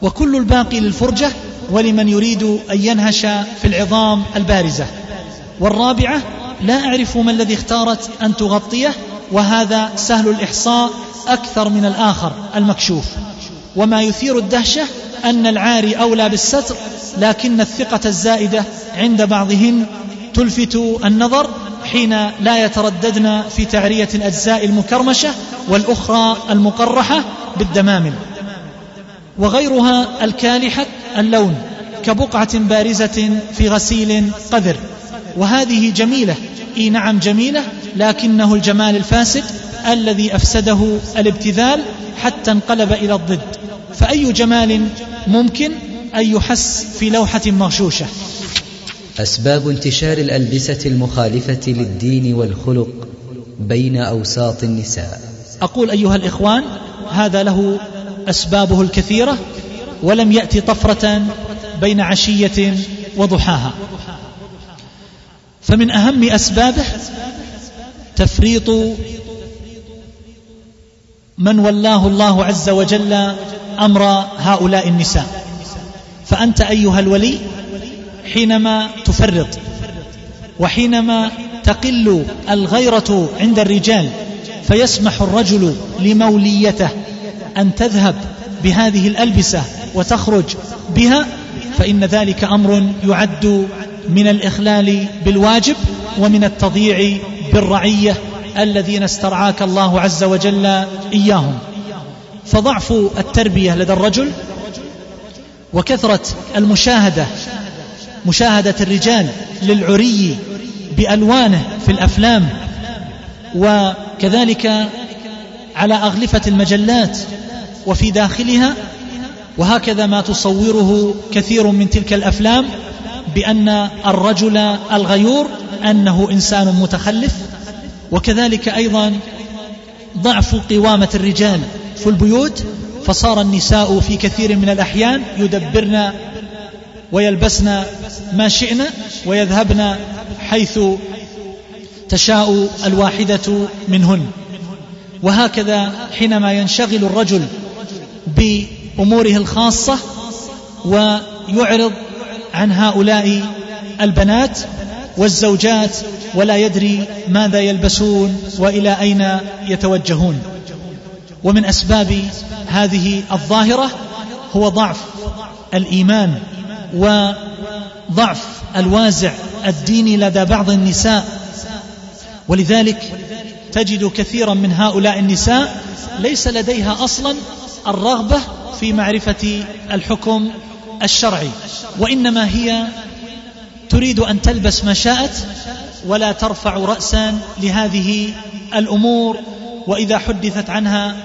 وكل الباقي للفرجة ولمن يريد أن ينهش في العظام البارزة. والرابعة لا أعرف ما الذي اختارت أن تغطيه وهذا سهل الإحصاء أكثر من الآخر المكشوف. وما يثير الدهشة أن العاري أولى بالستر لكن الثقة الزائدة عند بعضهن تلفت النظر حين لا يترددن في تعرية الأجزاء المكرمشة والأخرى المقرحة بالدمامل. وغيرها الكالحة اللون كبقعة بارزة في غسيل قذر. وهذه جميلة إي نعم جميلة لكنه الجمال الفاسد الذي أفسده الابتذال حتى انقلب إلى الضد. فأي جمال ممكن أن يحس في لوحة مغشوشة؟ أسباب انتشار الألبسة المخالفة للدين والخلق بين أوساط النساء. أقول أيها الإخوان هذا له أسبابه الكثيرة ولم يأتي طفرة بين عشية وضحاها. فمن أهم أسبابه تفريط من ولاه الله عز وجل أمر هؤلاء النساء. فأنت أيها الولي حينما تفرط وحينما تقل الغيرة عند الرجال فيسمح الرجل لموليته أن تذهب بهذه الألبسة وتخرج بها فإن ذلك أمر يعد من الإخلال بالواجب ومن التضييع بالرعية الذين استرعاك الله عز وجل إياهم. فضعف التربية لدى الرجل وكثرة المشاهدة مشاهدة الرجال للعري بألوانه في الأفلام وكذلك على أغلفة المجلات وفي داخلها وهكذا ما تصوره كثير من تلك الأفلام بأن الرجل الغيور أنه إنسان متخلف وكذلك أيضا ضعف قوامة الرجال في البيوت فصار النساء في كثير من الأحيان يدبرن ويلبسن ما شئن ويذهبن حيث تشاء الواحدة منهن. وهكذا حينما ينشغل الرجل بأموره الخاصة ويعرض عن هؤلاء البنات والزوجات ولا يدري ماذا يلبسون وإلى أين يتوجهون. ومن أسباب هذه الظاهرة هو ضعف الإيمان وضعف الوازع الديني لدى بعض النساء. ولذلك تجد كثيرا من هؤلاء النساء ليس لديها أصلا الرغبة في معرفة الحكم الشرعي وإنما هي تريد أن تلبس ما شاءت ولا ترفع راسا لهذه الأمور وإذا حدثت عنها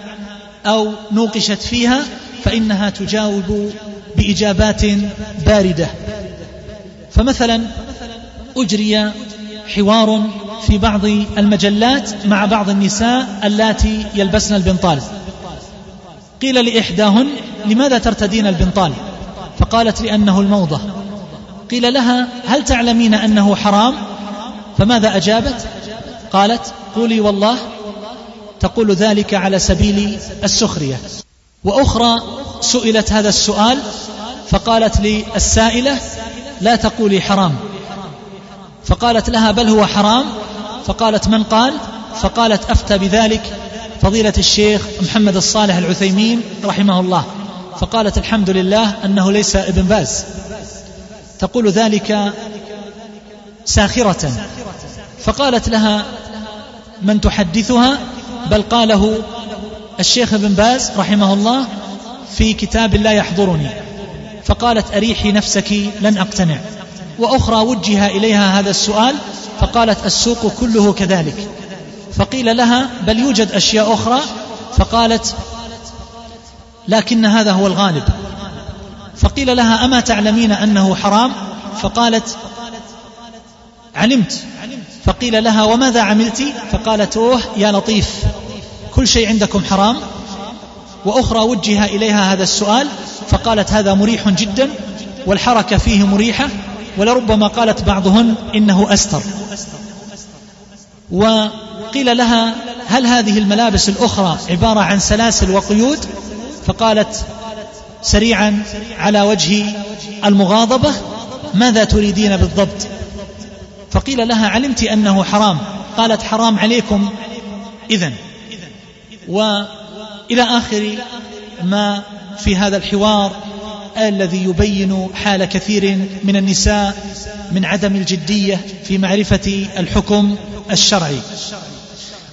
أو نوقشت فيها فإنها تجاوب بإجابات باردة. فمثلا أجري حوار في بعض المجلات مع بعض النساء اللاتي يلبسن البنطال. قيل لإحداهن لماذا ترتدين البنطال؟ فقالت لأنه الموضة. قيل لها هل تعلمين أنه حرام؟ فماذا أجابت؟ قالت قولي والله تقول ذلك على سبيل السخرية. وأخرى سئلت هذا السؤال فقالت للسائله لا تقولي حرام. فقالت لها بل هو حرام؟ فقالت من قال؟ فقالت أفتى بذلك فضيلة الشيخ محمد الصالح العثيمين رحمه الله. فقالت الحمد لله أنه ليس ابن باز. تقول ذلك ساخرة. فقالت لها من تحدثها؟ بل قاله الشيخ ابن باز رحمه الله في كتاب لا يحضرني. فقالت أريحي نفسك لن أقتنع. وأخرى وجه إليها هذا السؤال فقالت السوق كله كذلك. فقيل لها بل يوجد أشياء أخرى فقالت لكن هذا هو الغالب. فقيل لها أما تعلمين أنه حرام؟ فقالت علمت. فقيل لها وماذا عملت؟ فقالت أوه يا لطيف كل شيء عندكم حرام. وأخرى وجه إليها هذا السؤال فقالت هذا مريح جدا والحركة فيه مريحة ولربما قالت بعضهن إنه أستر. وقيل لها هل هذه الملابس الأخرى عبارة عن سلاسل وقيود؟ فقالت سريعا على وجه المغاضبة؟ ماذا تريدين بالضبط؟ فقيل لها علمت أنه حرام. قالت حرام عليكم. إذن. وإلى آخر ما في هذا الحوار الذي يبين حال كثير من النساء من عدم الجدية في معرفة الحكم الشرعي.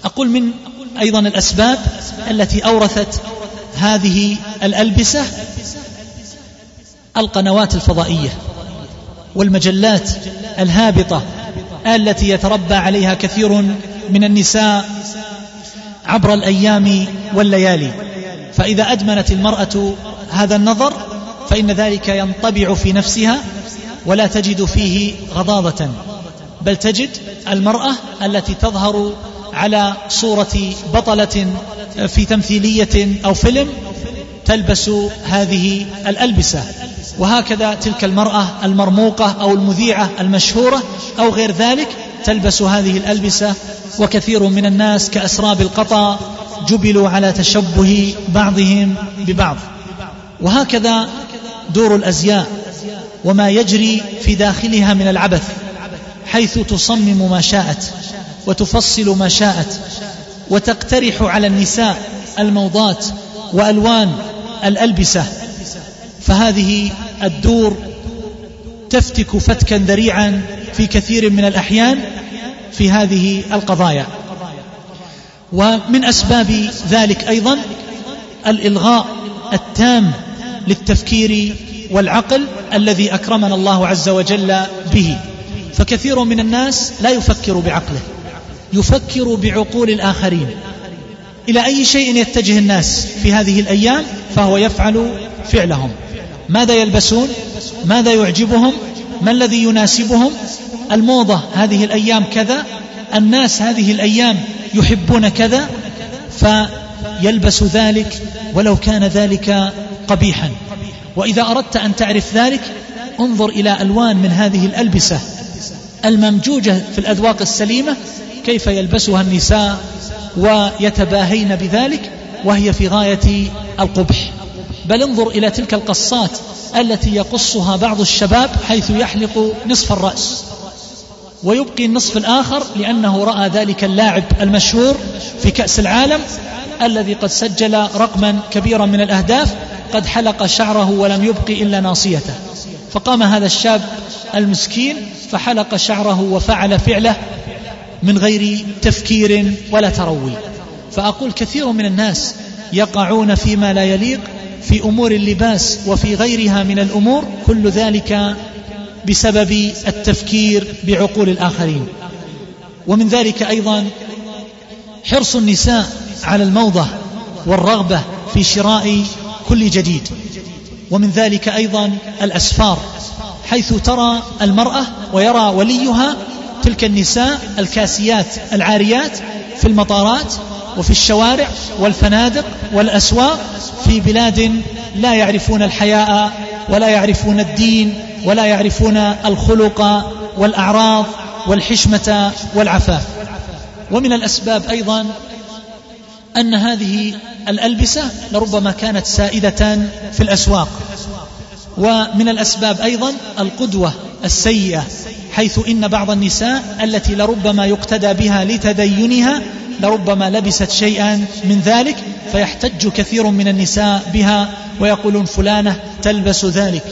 أقول من أيضا الأسباب التي أورثت هذه الألبسة القنوات الفضائية والمجلات الهابطة التي يتربى عليها كثير من النساء عبر الأيام والليالي. فإذا أدمنت المرأة هذا النظر فإن ذلك ينطبع في نفسها ولا تجد فيه غضاضة بل تجد المرأة التي تظهر على صورة بطلة في تمثيلية أو فيلم تلبس هذه الألبسة. وهكذا تلك المرأة المرموقة أو المذيعة المشهورة أو غير ذلك تلبس هذه الألبسة وكثير من الناس كأسراب القطا جبلوا على تشبه بعضهم ببعض. وهكذا دور الأزياء وما يجري في داخلها من العبث حيث تصمم ما شاءت وتفصل ما شاءت وتقترح على النساء الموضات وألوان الألبسة. فهذه الدور تفتك فتكا ذريعا في كثير من الأحيان في هذه القضايا. ومن أسباب ذلك أيضا الإلغاء التام للتفكير والعقل الذي أكرمنا الله عز وجل به. فكثير من الناس لا يفكر بعقله يفكر بعقول الآخرين. إلى أي شيء يتجه الناس في هذه الأيام؟ فهو يفعل فعلهم. ماذا يلبسون؟ ماذا يعجبهم؟ ما الذي يناسبهم؟ الموضة هذه الأيام كذا. الناس هذه الأيام يحبون كذا. فيلبس ذلك ولو كان ذلك قبيحا. وإذا أردت أن تعرف ذلك انظر إلى ألوان من هذه الألبسة. الممجوجة في الأذواق السليمة كيف يلبسها النساء ويتباهين بذلك وهي في غاية القبح. بل انظر إلى تلك القصات التي يقصها بعض الشباب حيث يحلق نصف الرأس. ويبقي النصف الآخر لأنه رأى ذلك اللاعب المشهور في كأس العالم الذي قد سجل رقما كبيرا من الأهداف قد حلق شعره ولم يبقي إلا ناصيته. فقام هذا الشاب المسكين فحلق شعره وفعل فعله من غير تفكير ولا تروي. فأقول كثير من الناس يقعون فيما لا يليق في أمور اللباس وفي غيرها من الأمور كل ذلك بسبب التفكير بعقول الآخرين. ومن ذلك أيضا حرص النساء على الموضة والرغبة في شراء كل جديد. ومن ذلك أيضا الأسفار حيث ترى المرأة ويرى وليها تلك النساء الكاسيات العاريات في المطارات وفي الشوارع والفنادق والأسواق في بلاد لا يعرفون الحياء ولا يعرفون الدين ولا يعرفون الخلق والأعراض والحشمة والعفاف. ومن الأسباب أيضا أن هذه الألبسة لربما كانت سائدة في الأسواق. ومن الأسباب أيضا القدوة السيئة حيث إن بعض النساء التي لربما يقتدى بها لتدينها لربما لبست شيئا من ذلك فيحتج كثير من النساء بها ويقولون فلانة تلبس ذلك.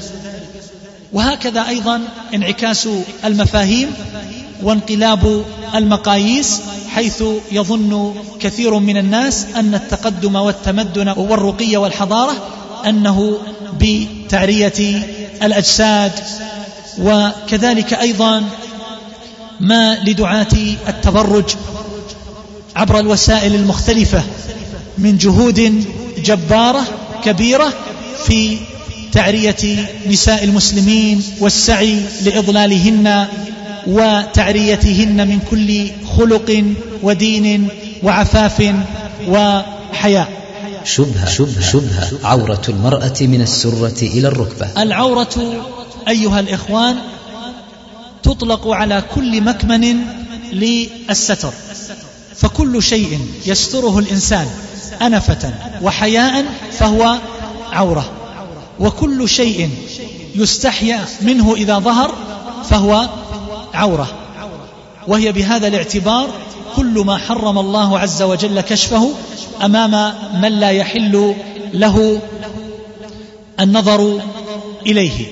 وهكذا أيضا انعكاس المفاهيم وانقلاب المقاييس حيث يظن كثير من الناس أن التقدم والتمدن والرقي والحضارة أنه بتعرية الأجساد وكذلك أيضا ما لدعاة التبرج عبر الوسائل المختلفة من جهود جبارة كبيرة في تعرية نساء المسلمين والسعي لإضلالهن وتعريتهن من كل خلق ودين وعفاف وحياء. شبهة شبهة شبهة. عورة المرأة من السرة إلى الركبة. العورة أيها الإخوان تطلق على كل مكمن للستر. فكل شيء يستره الإنسان أنفة وحياء فهو عورة. وكل شيء يستحيا منه إذا ظهر فهو عورة. وهي بهذا الاعتبار كل ما حرم الله عز وجل كشفه أمام من لا يحل له النظر إليه.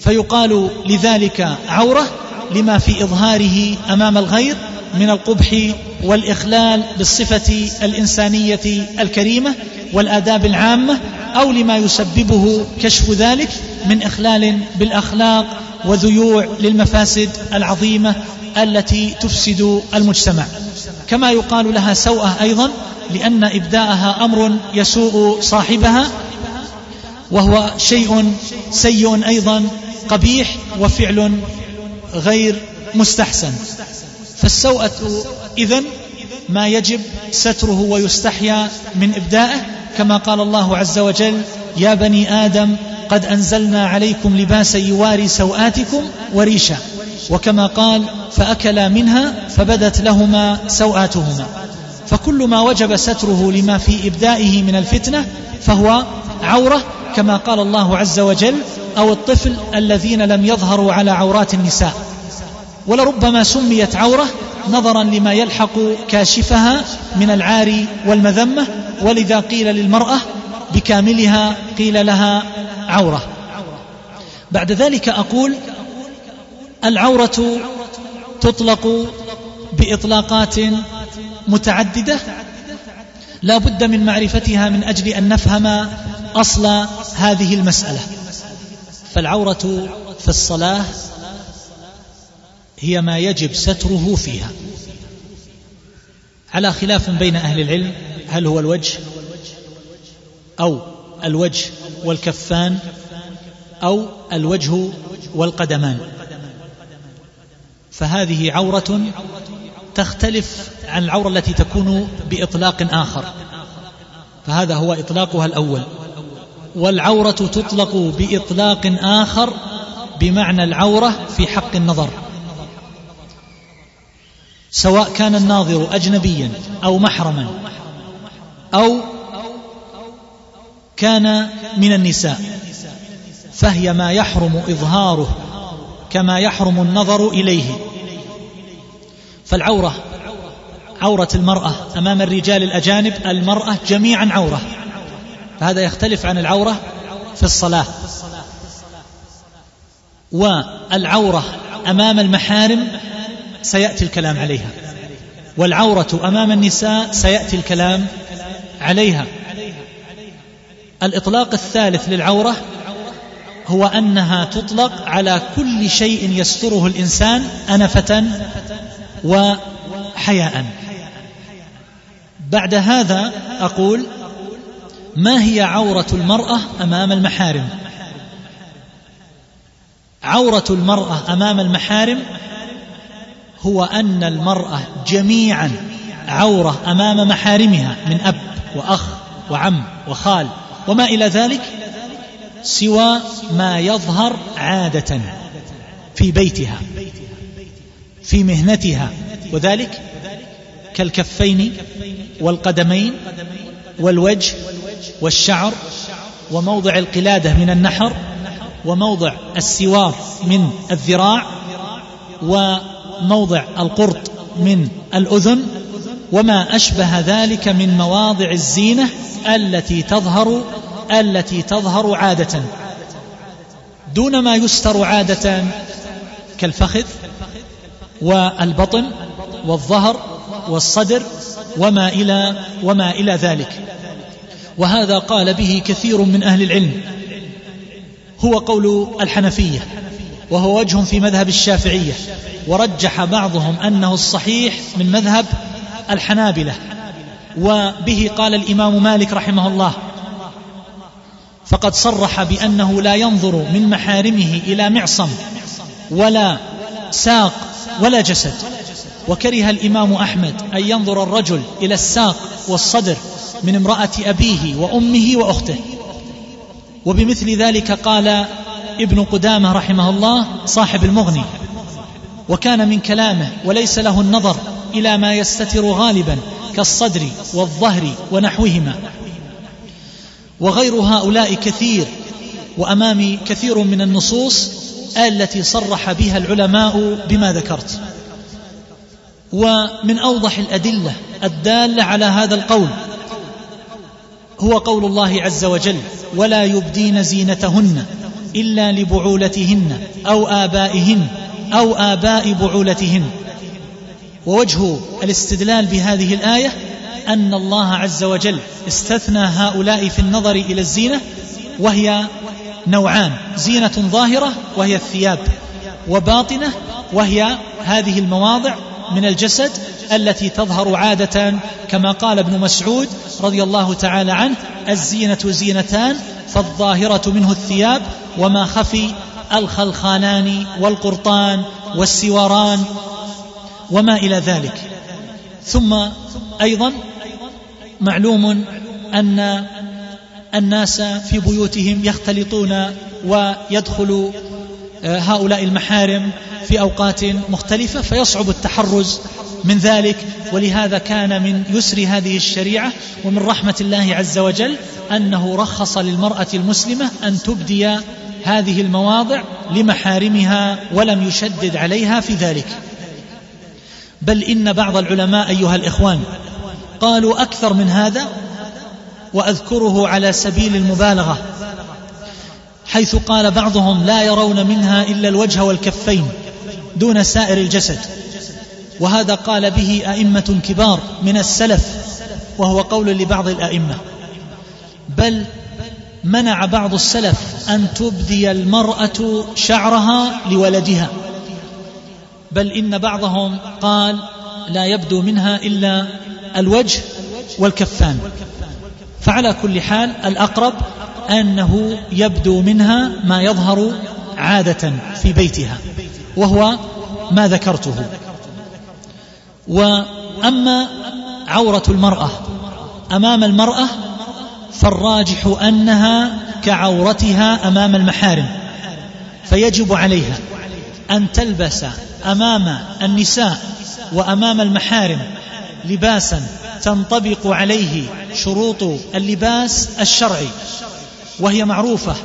فيقال لذلك عورة لما في إظهاره أمام الغير من القبح والإخلال بالصفة الإنسانية الكريمة والآداب العامة أو لما يسببه كشف ذلك من إخلال بالأخلاق وذيوع للمفاسد العظيمة التي تفسد المجتمع. كما يقال لها سوءة أيضا لأن إبداءها أمر يسوء صاحبها وهو شيء سيء أيضا قبيح وفعل غير مستحسن. فالسوءة إذن ما يجب ستره ويستحيا من إبدائه كما قال الله عز وجل يا بني آدم قد أنزلنا عليكم لباسا يواري سوآتكم وريشا. وكما قال فأكلا منها فبدت لهما سوآتهما. فكل ما وجب ستره لما في إبدائه من الفتنة فهو عورة كما قال الله عز وجل أو الطفل الذين لم يظهروا على عورات النساء. ولربما سميت عورة نظرا لما يلحق كاشفها من العار والمذمة ولذا قيل للمرأة بكاملها قيل لها عورة. بعد ذلك أقول العورة تطلق بإطلاقات متعددة. لا بد من معرفتها من أجل أن نفهم أصل هذه المسألة. فالعورة في الصلاة هي ما يجب ستره فيها. على خلاف بين أهل العلم هل هو الوجه أو الوجه والكفان أو الوجه والقدمان. فهذه عورة تختلف عن العورة التي تكون بإطلاق آخر. فهذا هو إطلاقها الأول. والعورة تطلق بإطلاق آخر بمعنى العورة في حق النظر. سواء كان الناظر أجنبيا أو محرما أو كان من النساء فهي ما يحرم إظهاره كما يحرم النظر إليه. فالعورة عورة المرأة أمام الرجال الأجانب المرأة جميعا عورة. فهذا يختلف عن العورة في الصلاة. والعورة أمام المحارم سيأتي الكلام عليها والعورة أمام النساء سيأتي الكلام عليها. الإطلاق الثالث للعورة هو أنها تطلق على كل شيء يستره الإنسان أنفة وحياء. بعد هذا أقول ما هي عورة المرأة أمام المحارم؟ عورة المرأة أمام المحارم هو أن المرأة جميعا عورة أمام محارمها من أب وأخ وعم وخال. وما إلى ذلك سوى ما يظهر عادة في بيتها في مهنتها وذلك كالكفين والقدمين والوجه والشعر وموضع القلادة من النحر وموضع السوار من الذراع وموضع القرط من الأذن وما أشبه ذلك من مواضع الزينة التي تظهر التي تظهر عادة. دون ما يستر عادة كالفخذ والبطن والظهر والصدر وما إلى وما إلى ذلك. وهذا قال به كثير من أهل العلم. هو قول الحنفية وهو وجه في مذهب الشافعية ورجح بعضهم أنه الصحيح من مذهب الحنابلة. وبه قال الإمام مالك رحمه الله فقد صرح بأنه لا ينظر من محارمه إلى معصم ولا ساق ولا جسد. وكره الإمام أحمد أن ينظر الرجل إلى الساق والصدر من امرأة أبيه وأمه وأخته. وبمثل ذلك قال ابن قدامة رحمه الله صاحب المغني. وكان من كلامه وليس له النظر إلى ما يستتر غالبا كالصدر والظهر ونحوهما. وغير هؤلاء كثير وأمامي كثير من النصوص التي صرح بها العلماء بما ذكرت. ومن أوضح الأدلة الدالة على هذا القول هو قول الله عز وجل ولا يبدين زينتهن إلا لبعولتهن أو آبائهن أو آباء بعولتهن ووجه الاستدلال بهذه الآية أن الله عز وجل استثنى هؤلاء في النظر إلى الزينة وهي نوعان زينة ظاهرة وهي الثياب وباطنة وهي هذه المواضع من الجسد التي تظهر عادة كما قال ابن مسعود رضي الله تعالى عنه الزينة زينتان فالظاهرة منه الثياب وما خفي الخلخالان والقرطان والسواران وما إلى ذلك. ثم أيضا معلوم أن الناس في بيوتهم يختلطون ويدخل هؤلاء المحارم في أوقات مختلفة فيصعب التحرز من ذلك ولهذا كان من يسر هذه الشريعة ومن رحمة الله عز وجل أنه رخص للمرأة المسلمة أن تبدي هذه المواضع لمحارمها ولم يشدد عليها في ذلك. بل إن بعض العلماء أيها الإخوان قالوا أكثر من هذا وأذكره على سبيل المبالغة. حيث قال بعضهم لا يرون منها إلا الوجه والكفين دون سائر الجسد. وهذا قال به أئمة كبار من السلف وهو قول لبعض الأئمة. بل منع بعض السلف أن تبدي المرأة شعرها لولدها. بل إن بعضهم قال لا يبدو منها إلا الوجه والكفان. فعلى كل حال الأقرب أنه يبدو منها ما يظهر عادة في بيتها وهو ما ذكرته. وأما عورة المرأة أمام المرأة فالراجح أنها كعورتها أمام المحارم فيجب عليها أن تلبس أمام النساء وأمام المحارم لباسا تنطبق عليه شروط اللباس الشرعي. وهي معروفة.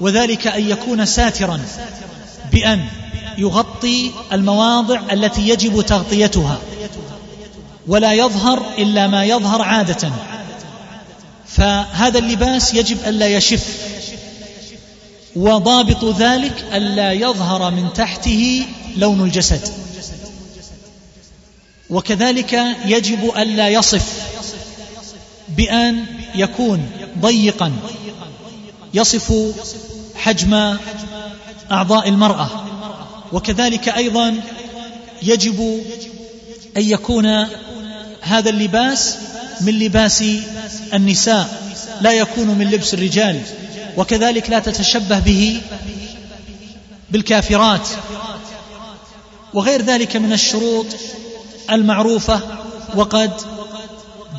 وذلك أن يكون ساترا بأن يغطي المواضع التي يجب تغطيتها. ولا يظهر إلا ما يظهر عادة. فهذا اللباس يجب ألا يشف. وضابط ذلك ألا يظهر من تحته لون الجسد. وكذلك يجب ألا يصف بأن يكون ضيقا يصف حجم أعضاء المرأة وكذلك أيضا يجب أن يكون هذا اللباس من لباس النساء لا يكون من لبس الرجال وكذلك لا تتشبه به بالكافرات وغير ذلك من الشروط المعروفة وقد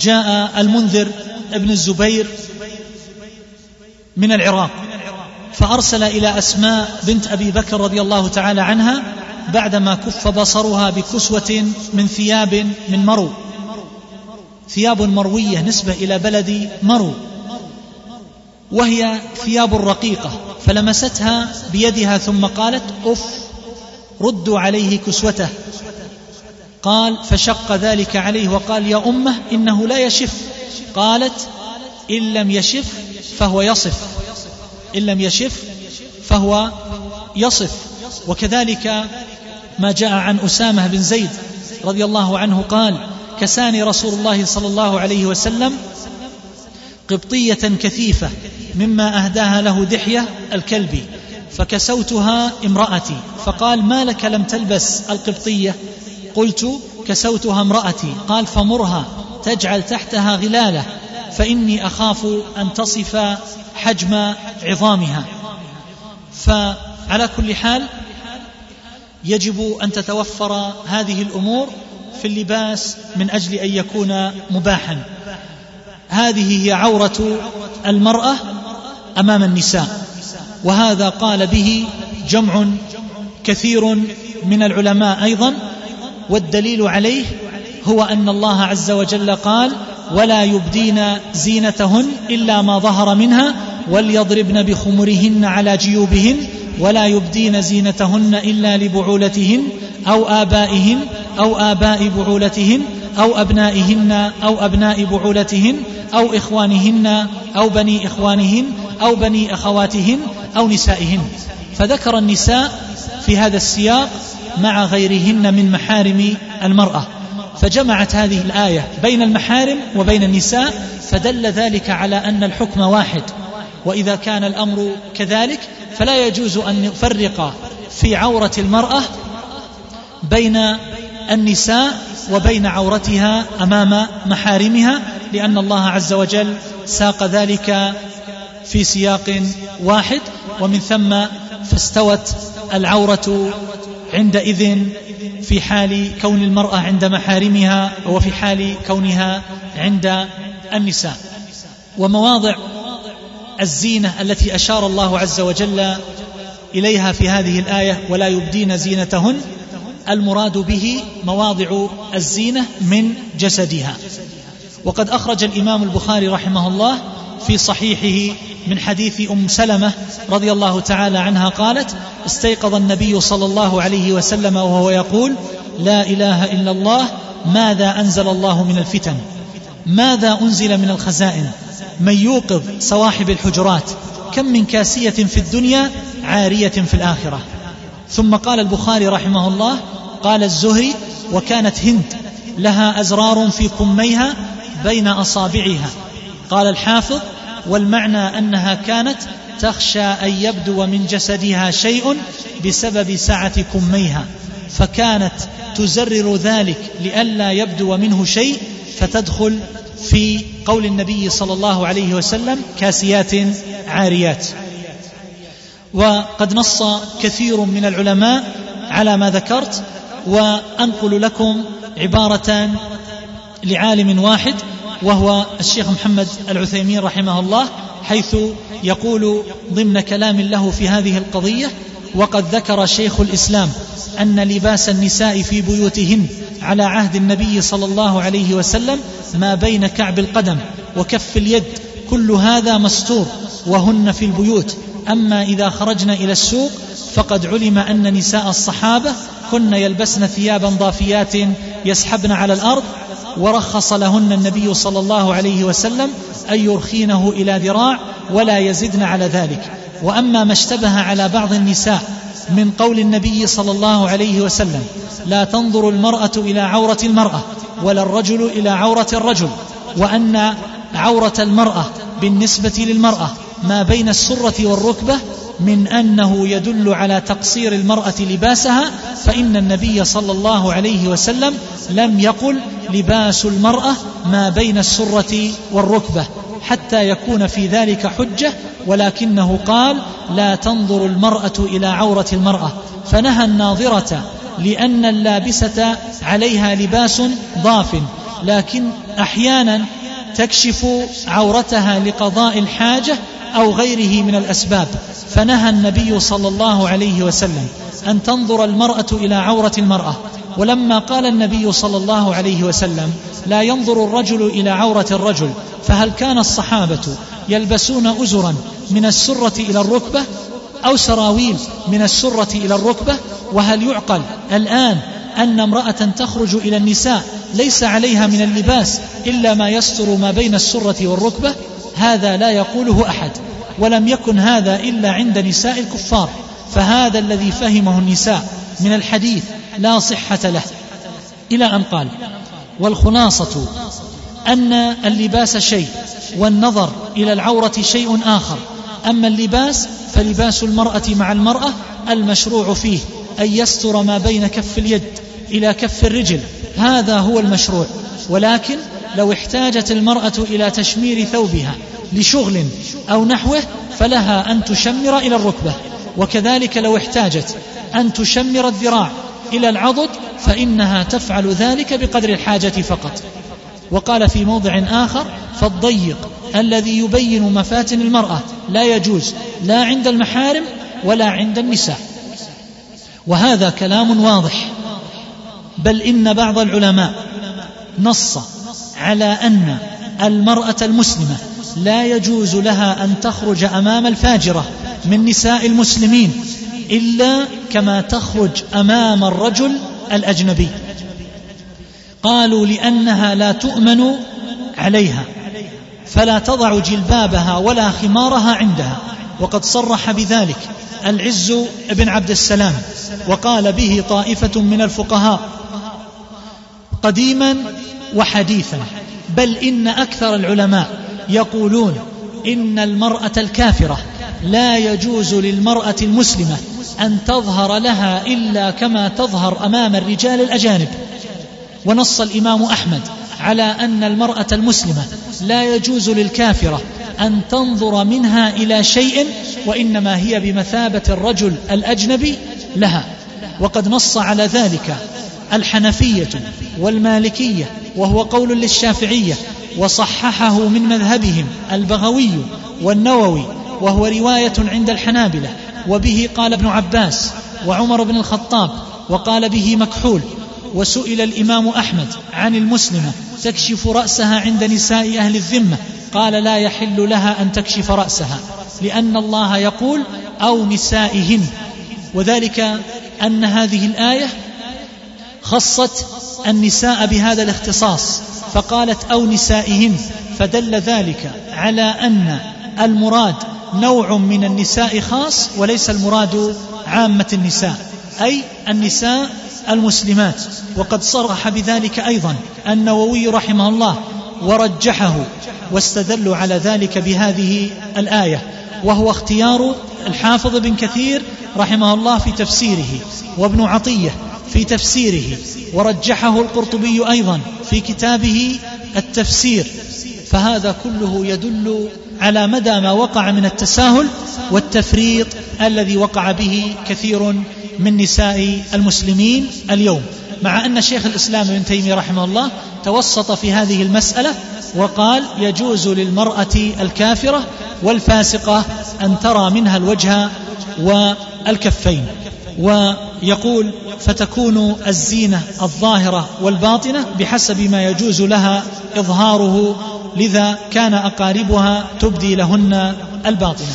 جاء المنذر ابن الزبير من العراق فأرسل إلى أسماء بنت أبي بكر رضي الله تعالى عنها بعدما كف بصرها بكسوة من ثياب من مرو. ثياب مروية نسبة إلى بلد مرو. وهي ثياب رقيقة فلمستها بيدها ثم قالت أف ردوا عليه كسوته. قال فشق ذلك عليه وقال يا أمة إنه لا يشف. قالت إن لم يشف فهو يصف. إن لم يشف فهو يصف. وكذلك ما جاء عن أسامة بن زيد رضي الله عنه قال كساني رسول الله صلى الله عليه وسلم قبطية كثيفة مما أهداها له دحية الكلبي فكسوتها امرأتي. فقال ما لك لم تلبس القبطية؟ قلت كسوتها امرأتي. قال فمرها تجعل تحتها غلالة. فإني أخاف أن تصف حجم عظامها. فعلى كل حال يجب أن تتوفر هذه الأمور في اللباس من أجل أن يكون مباحا. هذه هي عورة المرأة أمام النساء وهذا قال به جمع كثير من العلماء أيضا والدليل عليه هو أن الله عز وجل قال ولا يبدين زينتهن إلا ما ظهر منها وليضربن بخمرهن على جيوبهن ولا يبدين زينتهن إلا لبعولتهن أو آبائهن أو آباء بعولتهن أو أبنائهن أو أبناء بعولتهن أو إخوانهن أو بني إخوانهن أو بني أخواتهن أو نسائهن. فذكر النساء في هذا السياق مع غيرهن من محارم المرأة. فجمعت هذه الآية بين المحارم وبين النساء فدل ذلك على أن الحكم واحد. وإذا كان الأمر كذلك فلا يجوز أن نفرق في عورة المرأة بين النساء وبين عورتها أمام محارمها لأن الله عز وجل ساق ذلك في سياق واحد. ومن ثم فاستوت العورة عندئذ في حال كون المرأة عند محارمها وفي حال كونها عند النساء. ومواضع الزينة التي أشار الله عز وجل إليها في هذه الآية ولا يبدين زينتهن المراد به مواضع الزينة من جسدها. وقد أخرج الإمام البخاري رحمه الله في صحيحه من حديث أم سلمة رضي الله تعالى عنها قالت استيقظ النبي صلى الله عليه وسلم وهو يقول لا إله إلا الله ماذا أنزل الله من الفتن؟ ماذا أنزل من الخزائن؟ من يوقظ صواحب الحجرات؟ كم من كاسية في الدنيا عارية في الآخرة؟ ثم قال البخاري رحمه الله قال الزهري وكانت هند لها أزرار في كميها بين أصابعها. قال الحافظ والمعنى أنها كانت تخشى أن يبدو من جسدها شيء بسبب سعة كميها فكانت تزرر ذلك لئلا يبدو منه شيء فتدخل في قول النبي صلى الله عليه وسلم كاسيات عاريات. وقد نص كثير من العلماء على ما ذكرت وأنقل لكم عباره لعالم واحد وهو الشيخ محمد العثيمين رحمه الله حيث يقول ضمن كلام له في هذه القضية وقد ذكر شيخ الإسلام أن لباس النساء في بيوتهن على عهد النبي صلى الله عليه وسلم ما بين كعب القدم وكف اليد كل هذا مستور وهن في البيوت. أما إذا خرجن إلى السوق فقد علم أن نساء الصحابة كن يلبسن ثيابا ضافيات يسحبن على الأرض ورخص لهن النبي صلى الله عليه وسلم أن يرخينه إلى ذراع ولا يزدن على ذلك. وأما ما اشتبه على بعض النساء من قول النبي صلى الله عليه وسلم لا تنظر المرأة إلى عورة المرأة ولا الرجل إلى عورة الرجل وأن عورة المرأة بالنسبة للمرأة ما بين السرة والركبة من أنه يدل على تقصير المرأة لباسها فإن النبي صلى الله عليه وسلم لم يقل لباس المرأة ما بين السرة والركبة حتى يكون في ذلك حجة ولكنه قال لا تنظر المرأة إلى عورة المرأة فنهى الناظرة لأن اللابسة عليها لباس ضاف لكن أحيانا تكشف عورتها لقضاء الحاجة أو غيره من الأسباب. فنهى النبي صلى الله عليه وسلم أن تنظر المرأة إلى عورة المرأة. ولما قال النبي صلى الله عليه وسلم لا ينظر الرجل إلى عورة الرجل فهل كان الصحابة يلبسون ازرا من السرة إلى الركبة أو سراويل من السرة إلى الركبة؟ وهل يعقل الآن أن امرأة تخرج إلى النساء ليس عليها من اللباس إلا ما يستر ما بين السرة والركبة هذا لا يقوله أحد ولم يكن هذا إلا عند نساء الكفار فهذا الذي فهمه النساء من الحديث لا صحة له. إلى أن قال والخلاصة أن اللباس شيء والنظر إلى العورة شيء آخر. أما اللباس فلباس المرأة مع المرأة المشروع فيه أن يستر ما بين كف اليد. إلى كف الرجل. هذا هو المشروع. ولكن لو احتاجت المرأة إلى تشمير ثوبها لشغل أو نحوه فلها أن تشمر إلى الركبة. وكذلك لو احتاجت أن تشمر الذراع إلى العضد فإنها تفعل ذلك بقدر الحاجة فقط. وقال في موضع آخر فالضيق الذي يبين مفاتن المرأة لا يجوز لا عند المحارم ولا عند النساء. وهذا كلام واضح. بل إن بعض العلماء نص على أن المرأة المسلمة لا يجوز لها أن تخرج أمام الفاجرة من نساء المسلمين إلا كما تخرج أمام الرجل الأجنبي. قالوا لأنها لا تؤمن عليها فلا تضع جلبابها ولا خمارها عندها. وقد صرح بذلك العز بن عبد السلام وقال به طائفة من الفقهاء قديما وحديثا بل إن أكثر العلماء يقولون إن المرأة الكافرة لا يجوز للمرأة المسلمة أن تظهر لها إلا كما تظهر أمام الرجال الأجانب. ونص الإمام أحمد على أن المرأة المسلمة لا يجوز للكافرة أن تنظر منها إلى شيء وإنما هي بمثابة الرجل الأجنبي لها. وقد نص على ذلك الحنفية والمالكية وهو قول للشافعية وصححه من مذهبهم البغوي والنووي وهو رواية عند الحنابلة. وبه قال ابن عباس وعمر بن الخطاب وقال به مكحول وسئل الإمام أحمد عن المسلمة تكشف رأسها عند نساء أهل الذمة. قال لا يحل لها أن تكشف رأسها لأن الله يقول أو نسائهن. وذلك أن هذه الآية خصت النساء بهذا الاختصاص فقالت أو نسائهن. فدل ذلك على أن المراد نوع من النساء خاص وليس المراد عامة النساء أي النساء المسلمات وقد صرح بذلك أيضا النووي رحمه الله ورجحه واستدلوا على ذلك بهذه الآية وهو اختيار الحافظ بن كثير رحمه الله في تفسيره وابن عطية في تفسيره ورجحه القرطبي أيضا في كتابه التفسير. فهذا كله يدل على مدى ما وقع من التساهل والتفريط الذي وقع به كثير من نساء المسلمين اليوم مع أن شيخ الإسلام ابن تيمية رحمه الله توسط في هذه المسألة وقال يجوز للمرأة الكافرة والفاسقة أن ترى منها الوجه والكفين ويقول فتكون الزينة الظاهرة والباطنة بحسب ما يجوز لها إظهاره لذا كان أقاربها تبدي لهن الباطنة.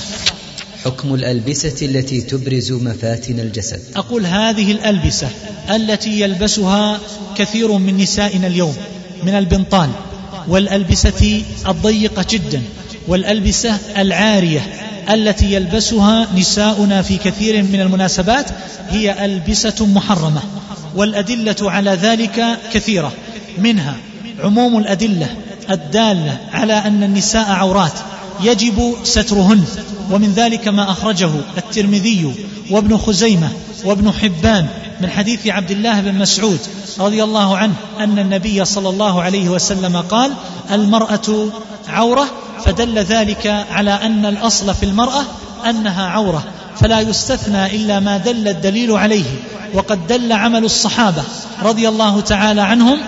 حكم الألبسة التي تبرز مفاتن الجسد. أقول هذه الألبسة التي يلبسها كثير من نسائنا اليوم من البنطال والألبسة الضيقة جدا والألبسة العارية التي يلبسها نساؤنا في كثير من المناسبات هي ألبسة محرمة والأدلة على ذلك كثيرة منها عموم الأدلة الدالة على أن النساء عورات يجب سترهن. ومن ذلك ما أخرجه الترمذي وابن خزيمة وابن حبان من حديث عبد الله بن مسعود رضي الله عنه أن النبي صلى الله عليه وسلم قال المرأة عورة فدل ذلك على أن الأصل في المرأة أنها عورة فلا يستثنى إلا ما دل الدليل عليه. وقد دل عمل الصحابة رضي الله تعالى عنهم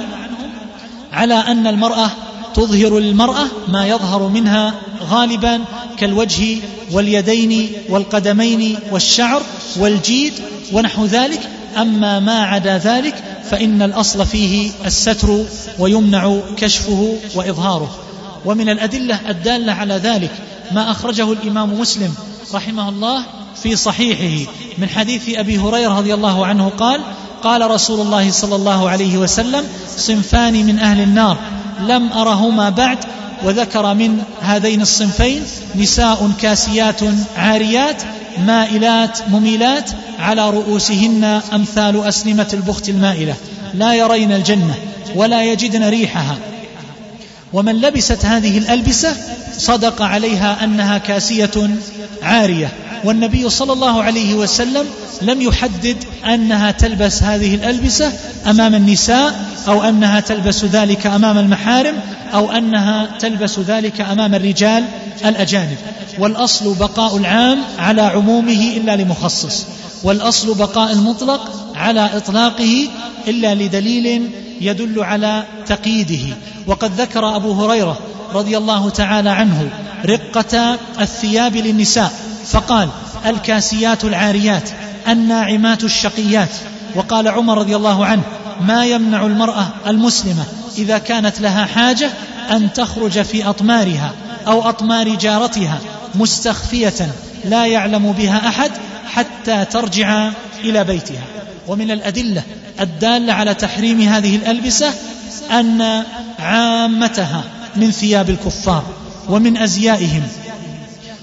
على أن المرأة تظهر للمرأة ما يظهر منها غالبا كالوجه واليدين والقدمين والشعر والجيد ونحو ذلك. أما ما عدا ذلك فإن الأصل فيه الستر ويمنع كشفه وإظهاره. ومن الأدلة الدالة على ذلك ما أخرجه الإمام مسلم رحمه الله في صحيحه من حديث أبي هريرة رضي الله عنه قال قال رسول الله صلى الله عليه وسلم صنفان من أهل النار. لم أرهما بعد وذكر من هذين الصنفين نساء كاسيات عاريات مائلات مميلات على رؤوسهن أمثال أسنمة البخت المائلة. لا يرين الجنة ولا يجدن ريحها. ومن لبست هذه الألبسة صدق عليها أنها كاسية عارية. والنبي صلى الله عليه وسلم لم يحدد أنها تلبس هذه الألبسة أمام النساء أو أنها تلبس ذلك أمام المحارم أو أنها تلبس ذلك أمام الرجال الأجانب. والأصل بقاء العام على عمومه إلا لمخصص. والأصل بقاء المطلق على إطلاقه إلا لدليل يدل على تقييده. وقد ذكر أبو هريرة رضي الله تعالى عنه رقة الثياب للنساء فقال الكاسيات العاريات الناعمات الشقيات. وقال عمر رضي الله عنه ما يمنع المرأة المسلمة إذا كانت لها حاجة أن تخرج في أطمارها أو أطمار جارتها مستخفية لا يعلم بها أحد حتى ترجع إلى بيتها. ومن الأدلة الدالة على تحريم هذه الألبسة أن عامتها من ثياب الكفار ومن أزيائهم.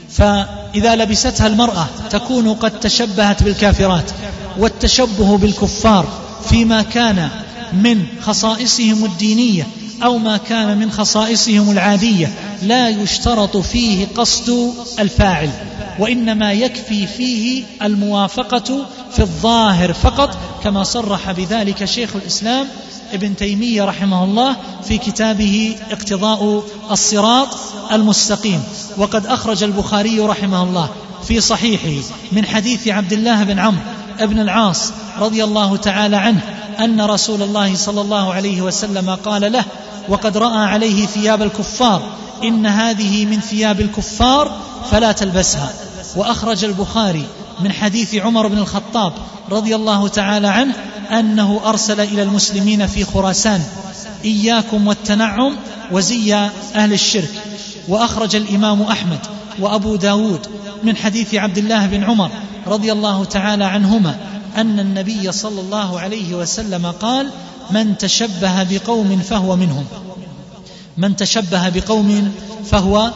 فإذا لبستها المرأة تكون قد تشبهت بالكافرات والتشبه بالكفار فيما كان من خصائصهم الدينية أو ما كان من خصائصهم العادية. لا يشترط فيه قصد الفاعل. وإنما يكفي فيه الموافقة في الظاهر فقط كما صرح بذلك شيخ الإسلام ابن تيمية رحمه الله في كتابه اقتضاء الصراط المستقيم. وقد أخرج البخاري رحمه الله في صحيحه من حديث عبد الله بن عمرو بن العاص رضي الله تعالى عنه أن رسول الله صلى الله عليه وسلم قال له وقد رأى عليه ثياب الكفار إن هذه من ثياب الكفار فلا تلبسها. وأخرج البخاري من حديث عمر بن الخطاب رضي الله تعالى عنه أنه أرسل إلى المسلمين في خراسان إياكم والتنعم وزي أهل الشرك. وأخرج الإمام أحمد وأبو داود من حديث عبد الله بن عمر رضي الله تعالى عنهما أن النبي صلى الله عليه وسلم قال من تشبه بقوم فهو منهم. من تشبه بقوم فهو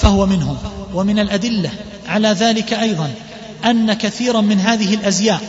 فهو منهم. ومن الأدلة على ذلك أيضا أن كثيرا من هذه الأزياء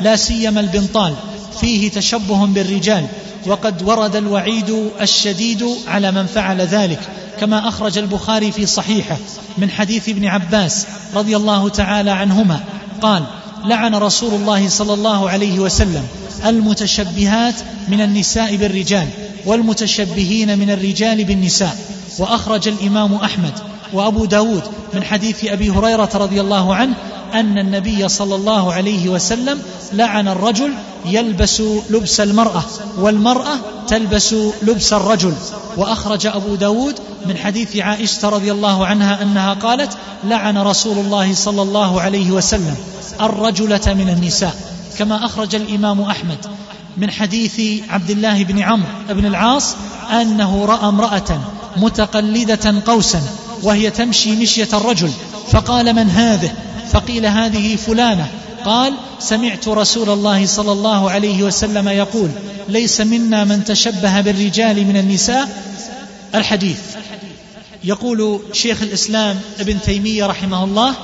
لا سيما البنطال فيه تشبه بالرجال وقد ورد الوعيد الشديد على من فعل ذلك كما أخرج البخاري في صحيحه من حديث ابن عباس رضي الله تعالى عنهما قال لعن رسول الله صلى الله عليه وسلم المتشبهات من النساء بالرجال والمتشبهين من الرجال بالنساء وأخرج الإمام أحمد وأبو داود من حديث أبي هريرة رضي الله عنه أن النبي صلى الله عليه وسلم لعن الرجل يلبس لبس المرأة والمرأة تلبس لبس الرجل. وأخرج أبو داود من حديث عائشة رضي الله عنها أنها قالت لعن رسول الله صلى الله عليه وسلم الرجلة من النساء. كما أخرج الإمام أحمد من حديث عبد الله بن عمرو بن العاص أنه رأى امرأة متقلدة قوسا وهي تمشي مشية الرجل فقال من هذه؟ فقيل هذه فلانة. قال سمعت رسول الله صلى الله عليه وسلم يقول ليس منا من تشبه بالرجال من النساء. الحديث. يقول شيخ الإسلام ابن تيمية رحمه الله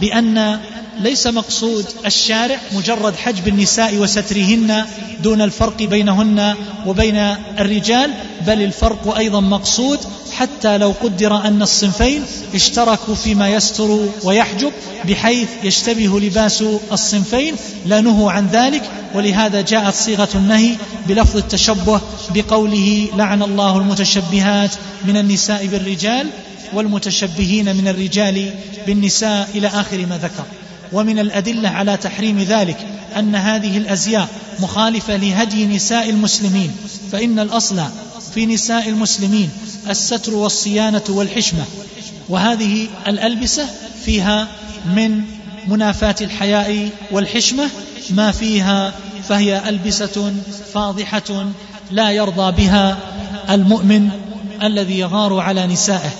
بأن ليس مقصود الشارع مجرد حجب النساء وسترهن دون الفرق بينهن وبين الرجال بل الفرق أيضا مقصود حتى لو قدر أن الصنفين اشتركوا فيما يستر ويحجب بحيث يشتبه لباس الصنفين. لا نهوا عن ذلك ولهذا جاءت صيغة النهي بلفظ التشبه بقوله لعن الله المتشبهات من النساء بالرجال والمتشبهين من الرجال بالنساء إلى آخر ما ذكر. ومن الأدلة على تحريم ذلك أن هذه الأزياء مخالفة لهدي نساء المسلمين فإن الأصل في نساء المسلمين الستر والصيانة والحشمة وهذه الألبسة فيها من منافاة الحياء والحشمة ما فيها فهي ألبسة فاضحة لا يرضى بها المؤمن الذي يغار على نسائه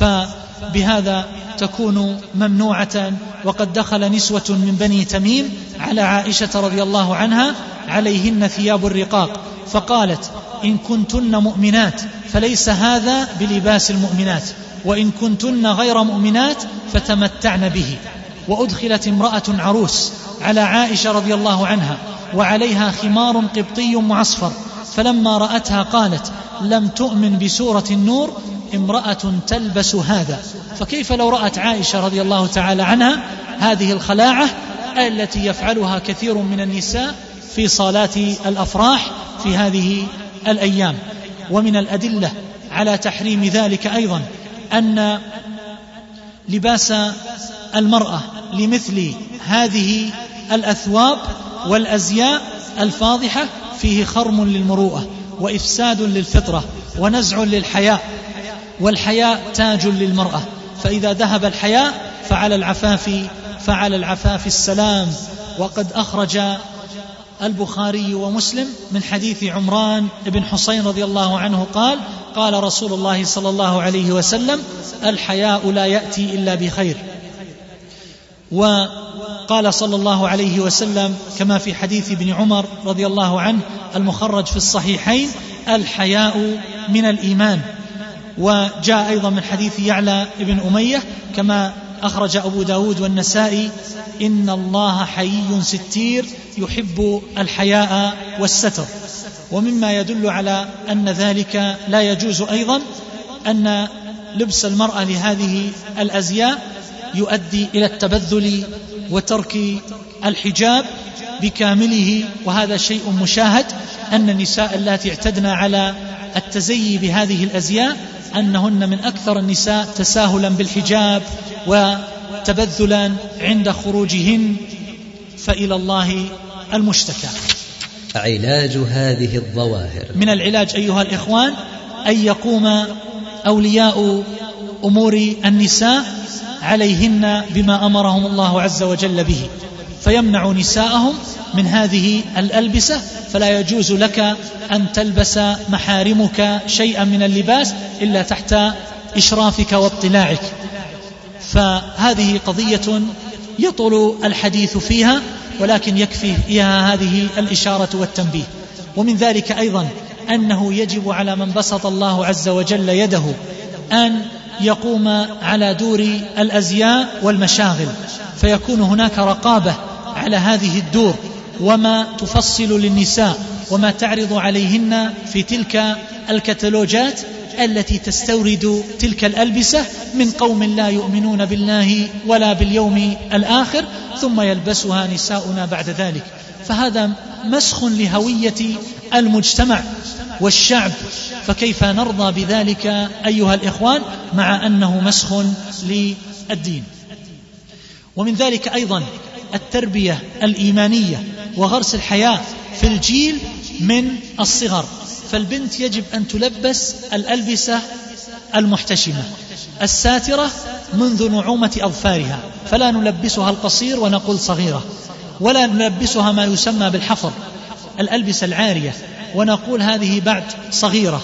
فبهذا تكون ممنوعة وقد دخل نسوة من بني تميم على عائشة رضي الله عنها عليهن ثياب الرقاق فقالت إن كنتن مؤمنات فليس هذا بلباس المؤمنات وإن كنتن غير مؤمنات فتمتعن به. وأدخلت امرأة عروس على عائشة رضي الله عنها وعليها خمار قبطي معصفر فلما رأتها قالت لم تؤمن بسورة النور امرأة تلبس هذا. فكيف لو رأت عائشة رضي الله تعالى عنها هذه الخلاعة التي يفعلها كثير من النساء في صالات الأفراح في هذه الأيام؟ ومن الأدلة على تحريم ذلك أيضا أن لباس المرأة لمثل هذه الأثواب والأزياء الفاضحة فيه خرم للمروءة وإفساد للفطرة ونزع للحياء والحياء تاج للمرأة. فإذا ذهب الحياء فعلى العفاف فعلى العفاف السلام. وقد أخرج البخاري ومسلم من حديث عمران بن حسين رضي الله عنه قال قال رسول الله صلى الله عليه وسلم الحياء لا يأتي إلا بخير. وقال صلى الله عليه وسلم كما في حديث ابن عمر رضي الله عنه المخرج في الصحيحين الحياء من الإيمان. وجاء أيضا من حديث يعلى بن أمية كما أخرج أبو داود والنسائي إن الله حيي ستير يحب الحياء والستر. ومما يدل على أن ذلك لا يجوز أيضا أن لبس المرأة لهذه الأزياء يؤدي إلى التبذل وترك الحجاب بكامله. وهذا شيء مشاهد أن النساء اللاتي اعتدنا على التزيي بهذه الأزياء أنهن من أكثر النساء تساهلا بالحجاب وتبذلا عند خروجهن فإلى الله المشتكى. علاج هذه الظواهر. من العلاج أيها الإخوان أن يقوم أولياء أمور النساء عليهن بما أمرهم الله عز وجل به. فيمنع نساءهم من هذه الألبسة فلا يجوز لك أن تلبس محارمك شيئا من اللباس إلا تحت إشرافك واطلاعك فهذه قضية يطول الحديث فيها ولكن يكفي فيها هذه الإشارة والتنبيه. ومن ذلك أيضا أنه يجب على من بسط الله عز وجل يده أن يقوم على دور الأزياء والمشاغل فيكون هناك رقابة على هذه الدور وما تفصل للنساء وما تعرض عليهن في تلك الكتالوجات التي تستورد تلك الألبسة من قوم لا يؤمنون بالله ولا باليوم الآخر ثم يلبسها نساؤنا بعد ذلك. فهذا مسخ لهوية المجتمع والشعب. فكيف نرضى بذلك أيها الإخوان مع أنه مسخ للدين؟ ومن ذلك أيضا التربية الإيمانية وغرس الحياة في الجيل من الصغر. فالبنت يجب أن تلبس الألبسة المحتشمة الساترة منذ نعومة أظفارها. فلا نلبسها القصير ونقول صغيرة ولا نلبسها ما يسمى بالحفر الألبسة العارية ونقول هذه بعد صغيرة.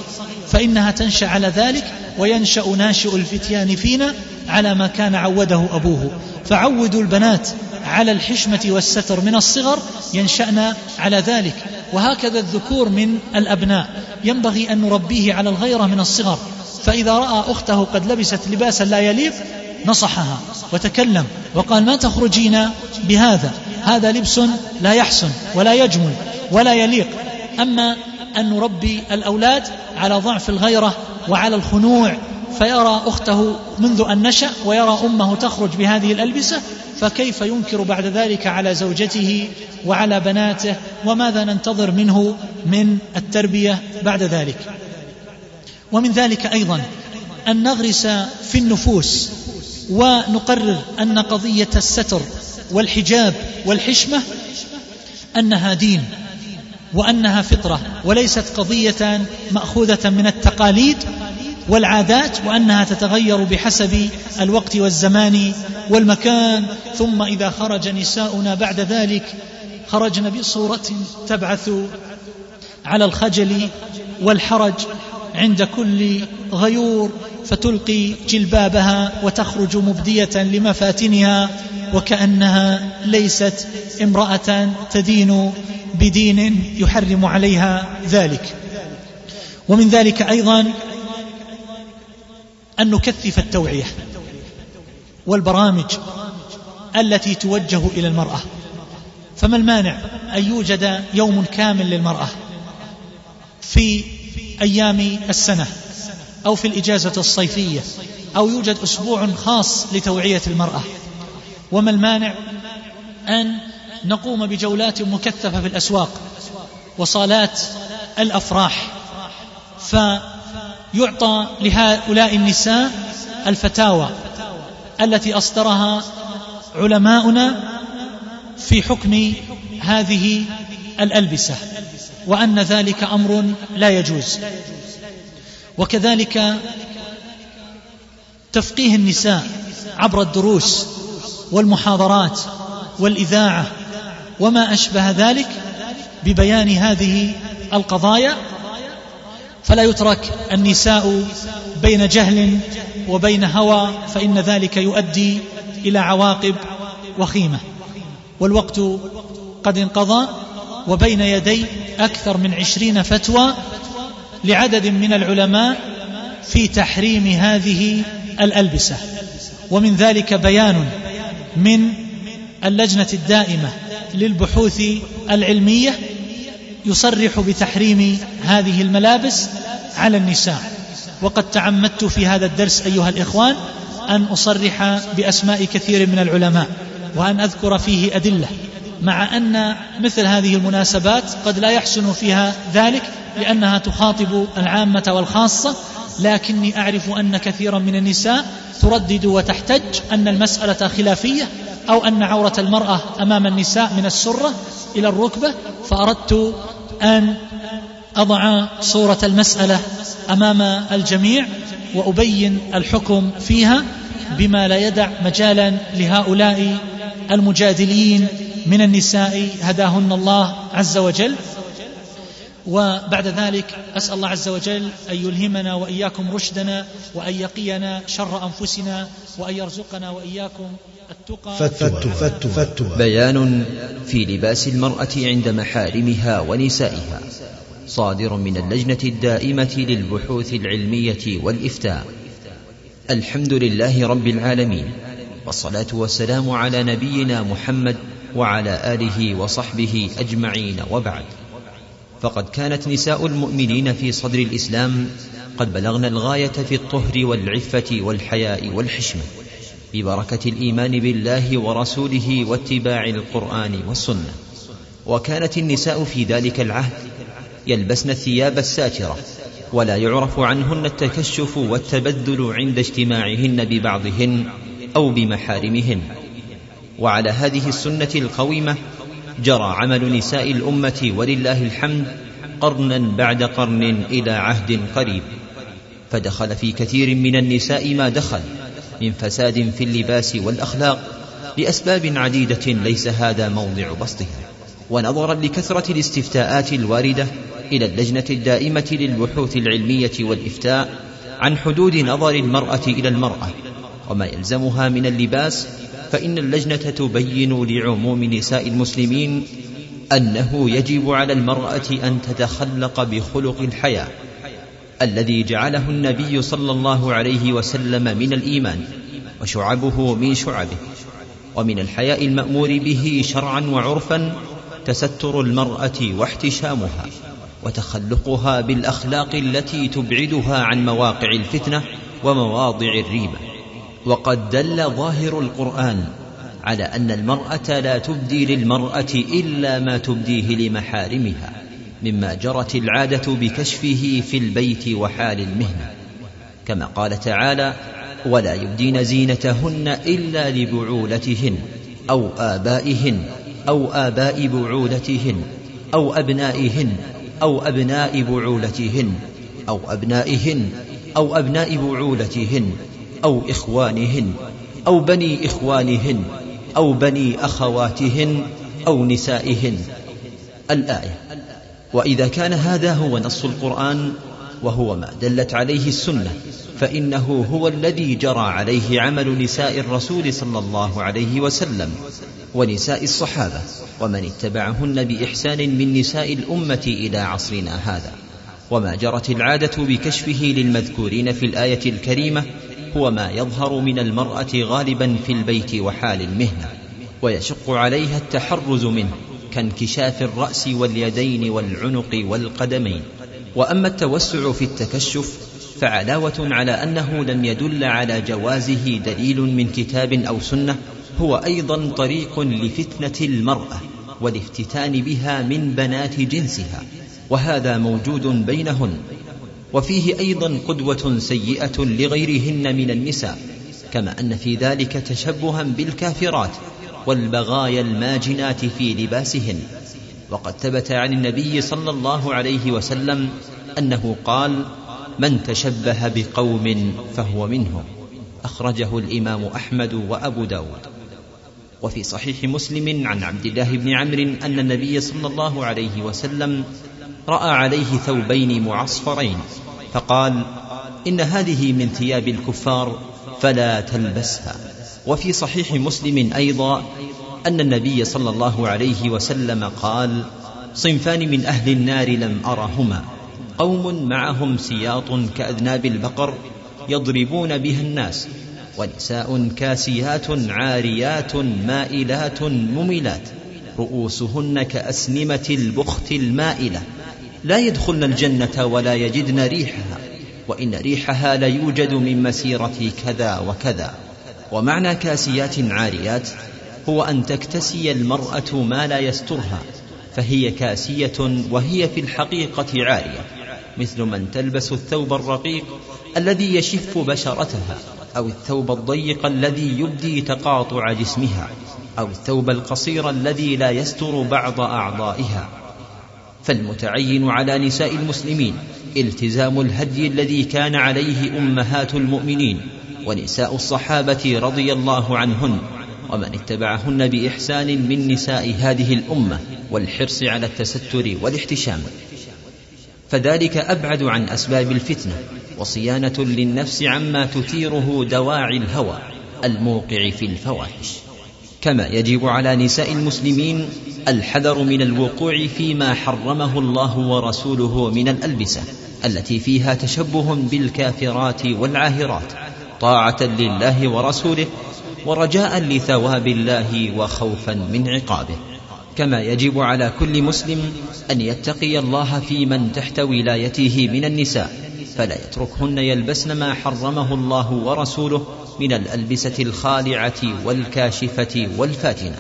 فإنها تنشأ على ذلك وينشأ ناشئ الفتيان فينا على ما كان عوده أبوه. فعودوا البنات على الحشمة والستر من الصغر ينشأن على ذلك. وهكذا الذكور من الأبناء. ينبغي أن نربيه على الغيرة من الصغر. فإذا رأى أخته قد لبست لباسا لا يليق نصحها وتكلم وقال ما تخرجين بهذا؟ هذا لبس لا يحسن ولا يجمل ولا يليق. أما أن نربي الأولاد على ضعف الغيرة وعلى الخنوع. فيرى أخته منذ أن نشأ ويرى أمه تخرج بهذه الألبسة فكيف ينكر بعد ذلك على زوجته وعلى بناته؟ وماذا ننتظر منه من التربية بعد ذلك؟ ومن ذلك أيضا أن نغرس في النفوس ونقرر أن قضية الستر والحجاب والحشمة أنها دين. وأنها فطرة وليست قضية مأخوذة من التقاليد والعادات وأنها تتغير بحسب الوقت والزمان والمكان. ثم إذا خرج نساؤنا بعد ذلك خرجن بصورة تبعث على الخجل والحرج عند كل غيور. فتلقي جلبابها وتخرج مبدية لمفاتنها وكأنها ليست امرأة تدين بدين يحرم عليها ذلك. ومن ذلك أيضا أن نكثف التوعية والبرامج التي توجه إلى المرأة. فما المانع أن يوجد يوم كامل للمرأة في أيام السنة؟ أو في الإجازة الصيفية أو يوجد أسبوع خاص لتوعية المرأة. وما المانع أن نقوم بجولات مكثفة في الأسواق وصالات الأفراح فيعطى لهؤلاء النساء الفتاوى التي أصدرها علماؤنا في حكم هذه الألبسة وأن ذلك أمر لا يجوز. وكذلك تفقيه النساء عبر الدروس والمحاضرات والإذاعة وما أشبه ذلك ببيان هذه القضايا فلا يترك النساء بين جهل وبين هوى فإن ذلك يؤدي إلى عواقب وخيمة. والوقت قد انقضى وبين يدي أكثر من عشرين فتوى لعدد من العلماء في تحريم هذه الألبسة. ومن ذلك بيان من اللجنة الدائمة للبحوث العلمية يصرح بتحريم هذه الملابس على النساء. وقد تعمدت في هذا الدرس أيها الإخوان أن أصرح بأسماء كثير من العلماء وأن أذكر فيه أدلة مع أن مثل هذه المناسبات قد لا يحسن فيها ذلك لأنها تخاطب العامة والخاصة لكني أعرف أن كثيرا من النساء تردد وتحتج أن المسألة خلافية أو أن عورة المرأة أمام النساء من السرة إلى الركبة فأردت أن أضع صورة المسألة أمام الجميع وأبين الحكم فيها بما لا يدع مجالا لهؤلاء المجادلين من النساء هداهن الله عز وجل. وبعد ذلك أسأل الله عز وجل أن يلهمنا وإياكم رشدنا وأن يقينا شر أنفسنا وأن يرزقنا وإياكم التقى. فتوى فتوى فتوى بيان في لباس المرأة عند محارمها ونسائها. صادر من اللجنة الدائمة للبحوث العلمية والإفتاء. الحمد لله رب العالمين. والصلاة والسلام على نبينا محمد وعلى آله وصحبه أجمعين. وبعد. فقد كانت نساء المؤمنين في صدر الإسلام قد بلغن الغاية في الطهر والعفة والحياء والحشمة ببركة الإيمان بالله ورسوله واتباع القرآن والسنة. وكانت النساء في ذلك العهد يلبسن الثياب الساترة ولا يعرف عنهن التكشف والتبذل عند اجتماعهن ببعضهن أو بمحارمهن. وعلى هذه السنة القويمة جرى عمل نساء الأمة ولله الحمد قرنا بعد قرن إلى عهد قريب فدخل في كثير من النساء ما دخل من فساد في اللباس والأخلاق لأسباب عديدة ليس هذا موضع بسطها ونظرا لكثرة الاستفتاءات الواردة إلى اللجنة الدائمة للبحوث العلمية والإفتاء عن حدود نظر المرأة إلى المرأة وما يلزمها من اللباس فإن اللجنة تبين لعموم نساء المسلمين أنه يجب على المرأة أن تتخلق بخلق الحياة الذي جعله النبي صلى الله عليه وسلم من الإيمان وشعبه من شعبه ومن الحياء المأمور به شرعا وعرفا تستر المرأة واحتشامها وتخلقها بالأخلاق التي تبعدها عن مواقع الفتنة ومواضع الريبة. وقد دل ظاهر القرآن على أن المرأة لا تبدي للمرأة إلا ما تبديه لمحارمها مما جرت العادة بكشفه في البيت وحال المهنه كما قال تعالى ولا يبدين زينتهن إلا لبعولتهن أو آبائهن أو آباء بعولتهن أو أبنائهن أو أبناء بعولتهن أو أبنائهن أو أبناء بعولتهن أو إخوانهن أو بني إخوانهن أو بني أخواتهن أو نسائهن. الآية وإذا كان هذا هو نص القرآن وهو ما دلت عليه السنة فإنه هو الذي جرى عليه عمل نساء الرسول صلى الله عليه وسلم ونساء الصحابة ومن اتبعهن بإحسان من نساء الأمة إلى عصرنا هذا. وما جرت العادة بكشفه للمذكورين في الآية الكريمة هو ما يظهر من المرأة غالبا في البيت وحال المهنة ويشق عليها التحرز منه كانكشاف الرأس واليدين والعنق والقدمين. وأما التوسع في التكشف فعلاوة على أنه لم يدل على جوازه دليل من كتاب أو سنة هو أيضا طريق لفتنة المرأة والافتتان بها من بنات جنسها وهذا موجود بينهن. وفيه أيضا قدوة سيئة لغيرهن من النساء كما أن في ذلك تشبها بالكافرات والبغايا الماجنات في لباسهن. وقد ثبت عن النبي صلى الله عليه وسلم أنه قال من تشبه بقوم فهو منهم أخرجه الإمام أحمد وأبو داود. وفي صحيح مسلم عن عبد الله بن عمرو أن النبي صلى الله عليه وسلم رأى عليه ثوبين معصفرين فقال إن هذه من ثياب الكفار فلا تلبسها. وفي صحيح مسلم أيضا أن النبي صلى الله عليه وسلم قال صنفان من أهل النار لم أرهما قوم معهم سياط كأذناب البقر يضربون بها الناس ونساء كاسيات عاريات مائلات مميلات رؤوسهن كأسنمة البخت المائلة. لا يدخلن الجنة ولا يجدن ريحها وإن ريحها ليوجد من مسيرة كذا وكذا. ومعنى كاسيات عاريات هو أن تكتسي المرأة ما لا يسترها فهي كاسية وهي في الحقيقة عارية مثل من تلبس الثوب الرقيق الذي يشف بشرتها أو الثوب الضيق الذي يبدي تقاطع جسمها أو الثوب القصير الذي لا يستر بعض أعضائها. فالمتعين على نساء المسلمين التزام الهدي الذي كان عليه أمهات المؤمنين ونساء الصحابة رضي الله عنهن ومن اتبعهن بإحسان من نساء هذه الأمة والحرص على التستر والاحتشام. فذلك أبعد عن أسباب الفتنة وصيانة للنفس عما تثيره دواعي الهوى الموقع في الفواحش. كما يجب على نساء المسلمين الحذر من الوقوع فيما حرمه الله ورسوله من الألبسة التي فيها تشبه بالكافرات والعاهرات طاعة لله ورسوله ورجاء لثواب الله وخوفا من عقابه. كما يجب على كل مسلم أن يتقي الله في من تحت ولايته من النساء فلا يتركهن يلبسن ما حرمه الله ورسوله من الألبسة الخالعة والكاشفة والفاتنة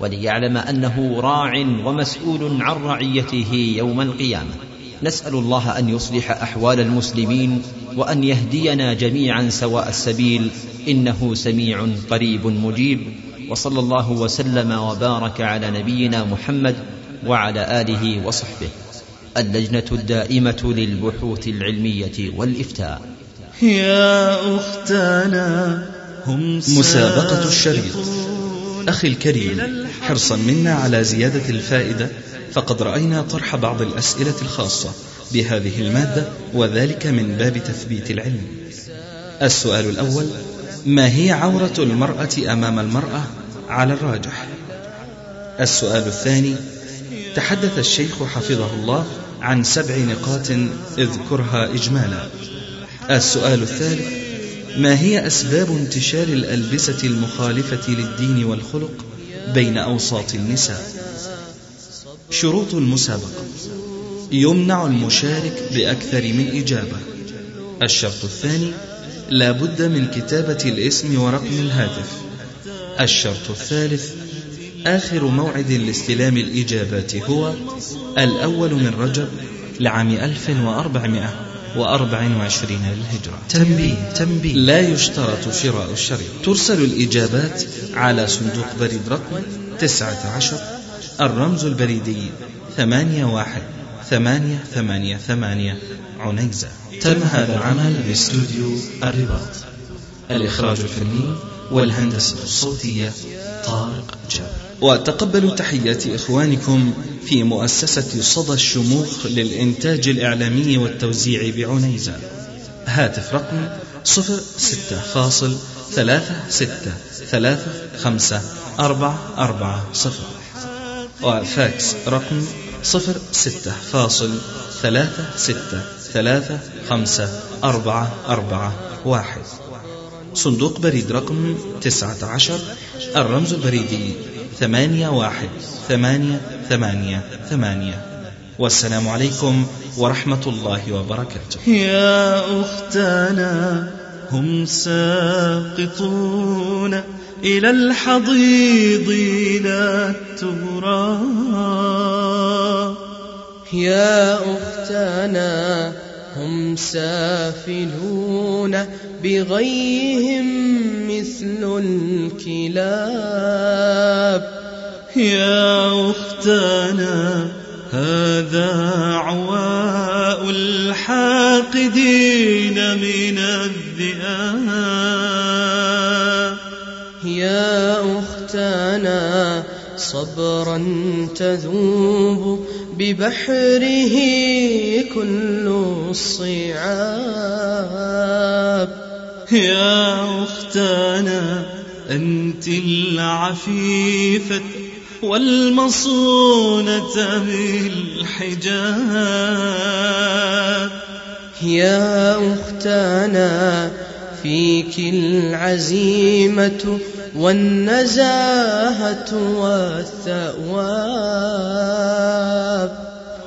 وليعلم أنه راع ومسؤول عن رعيته يوم القيامة. نسأل الله أن يصلح أحوال المسلمين وأن يهدينا جميعا سواء السبيل. إنه سميع قريب مجيب. وصلى الله وسلم وبارك على نبينا محمد وعلى آله وصحبه. اللجنة الدائمة للبحوث العلمية والإفتاء. يا أختنا هم مسابقة الشريط. أخي الكريم حرصا منا على زيادة الفائدة فقد رأينا طرح بعض الأسئلة الخاصة بهذه المادة وذلك من باب تثبيت العلم. السؤال الأول ما هي عورة المرأة أمام المرأة على الراجح؟ السؤال الثاني تحدث الشيخ حفظه الله عن سبع نقاط اذكرها إجمالا. السؤال الثالث ما هي أسباب انتشار الألبسة المخالفة للدين والخلق بين أوساط النساء؟ شروط المسابقة يمنع المشارك بأكثر من إجابة. الشرط الثاني لا بد من كتابة الاسم ورقم الهاتف. الشرط الثالث آخر موعد لاستلام الإجابات هو الأول من رجب لعام 1424 للهجرة تنبيه تنبيه. لا يشترط شراء الشريط. ترسل الإجابات على صندوق بريد رقم 19 الرمز البريدي 81 ثمانية ثمانية ثمانية عنيزة. تم هذا العمل باستوديو الرباط. الإخراج الفني والهندسة الصوتية طارق جابر. وتقبلوا تحيات إخوانكم في مؤسسة صدى الشموخ للإنتاج الإعلامي والتوزيع بعنيزة. هاتف رقم صفر ستة فاصل ثلاثة ستة ثلاثة خمسة أربعة أربعة صفر وفاكس رقم صفر ستة فاصل ثلاثة ستة ثلاثة خمسة أربعة أربعة واحد. صندوق بريد رقم تسعة عشر الرمز البريدي ثمانية واحد ثمانية ثمانية ثمانية. والسلام عليكم ورحمة الله وبركاته. يا أختنا هم ساقطون إلى الحضيض لا التراب يا أختنا هم سافلون بغيهم مثل الكلاب. يا أختنا هذا عواء الحاقدين من الذئاب. يا أختنا صبرا تذوب ببحره كل الصعاب. يا أختنا أنت العفيفة والمصونة بالحجاب. يا أختنا فيك العزيمة والنزاهة والثواب.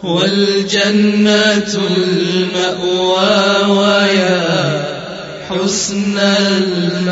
والجنة المأوى ويا حسن المآب.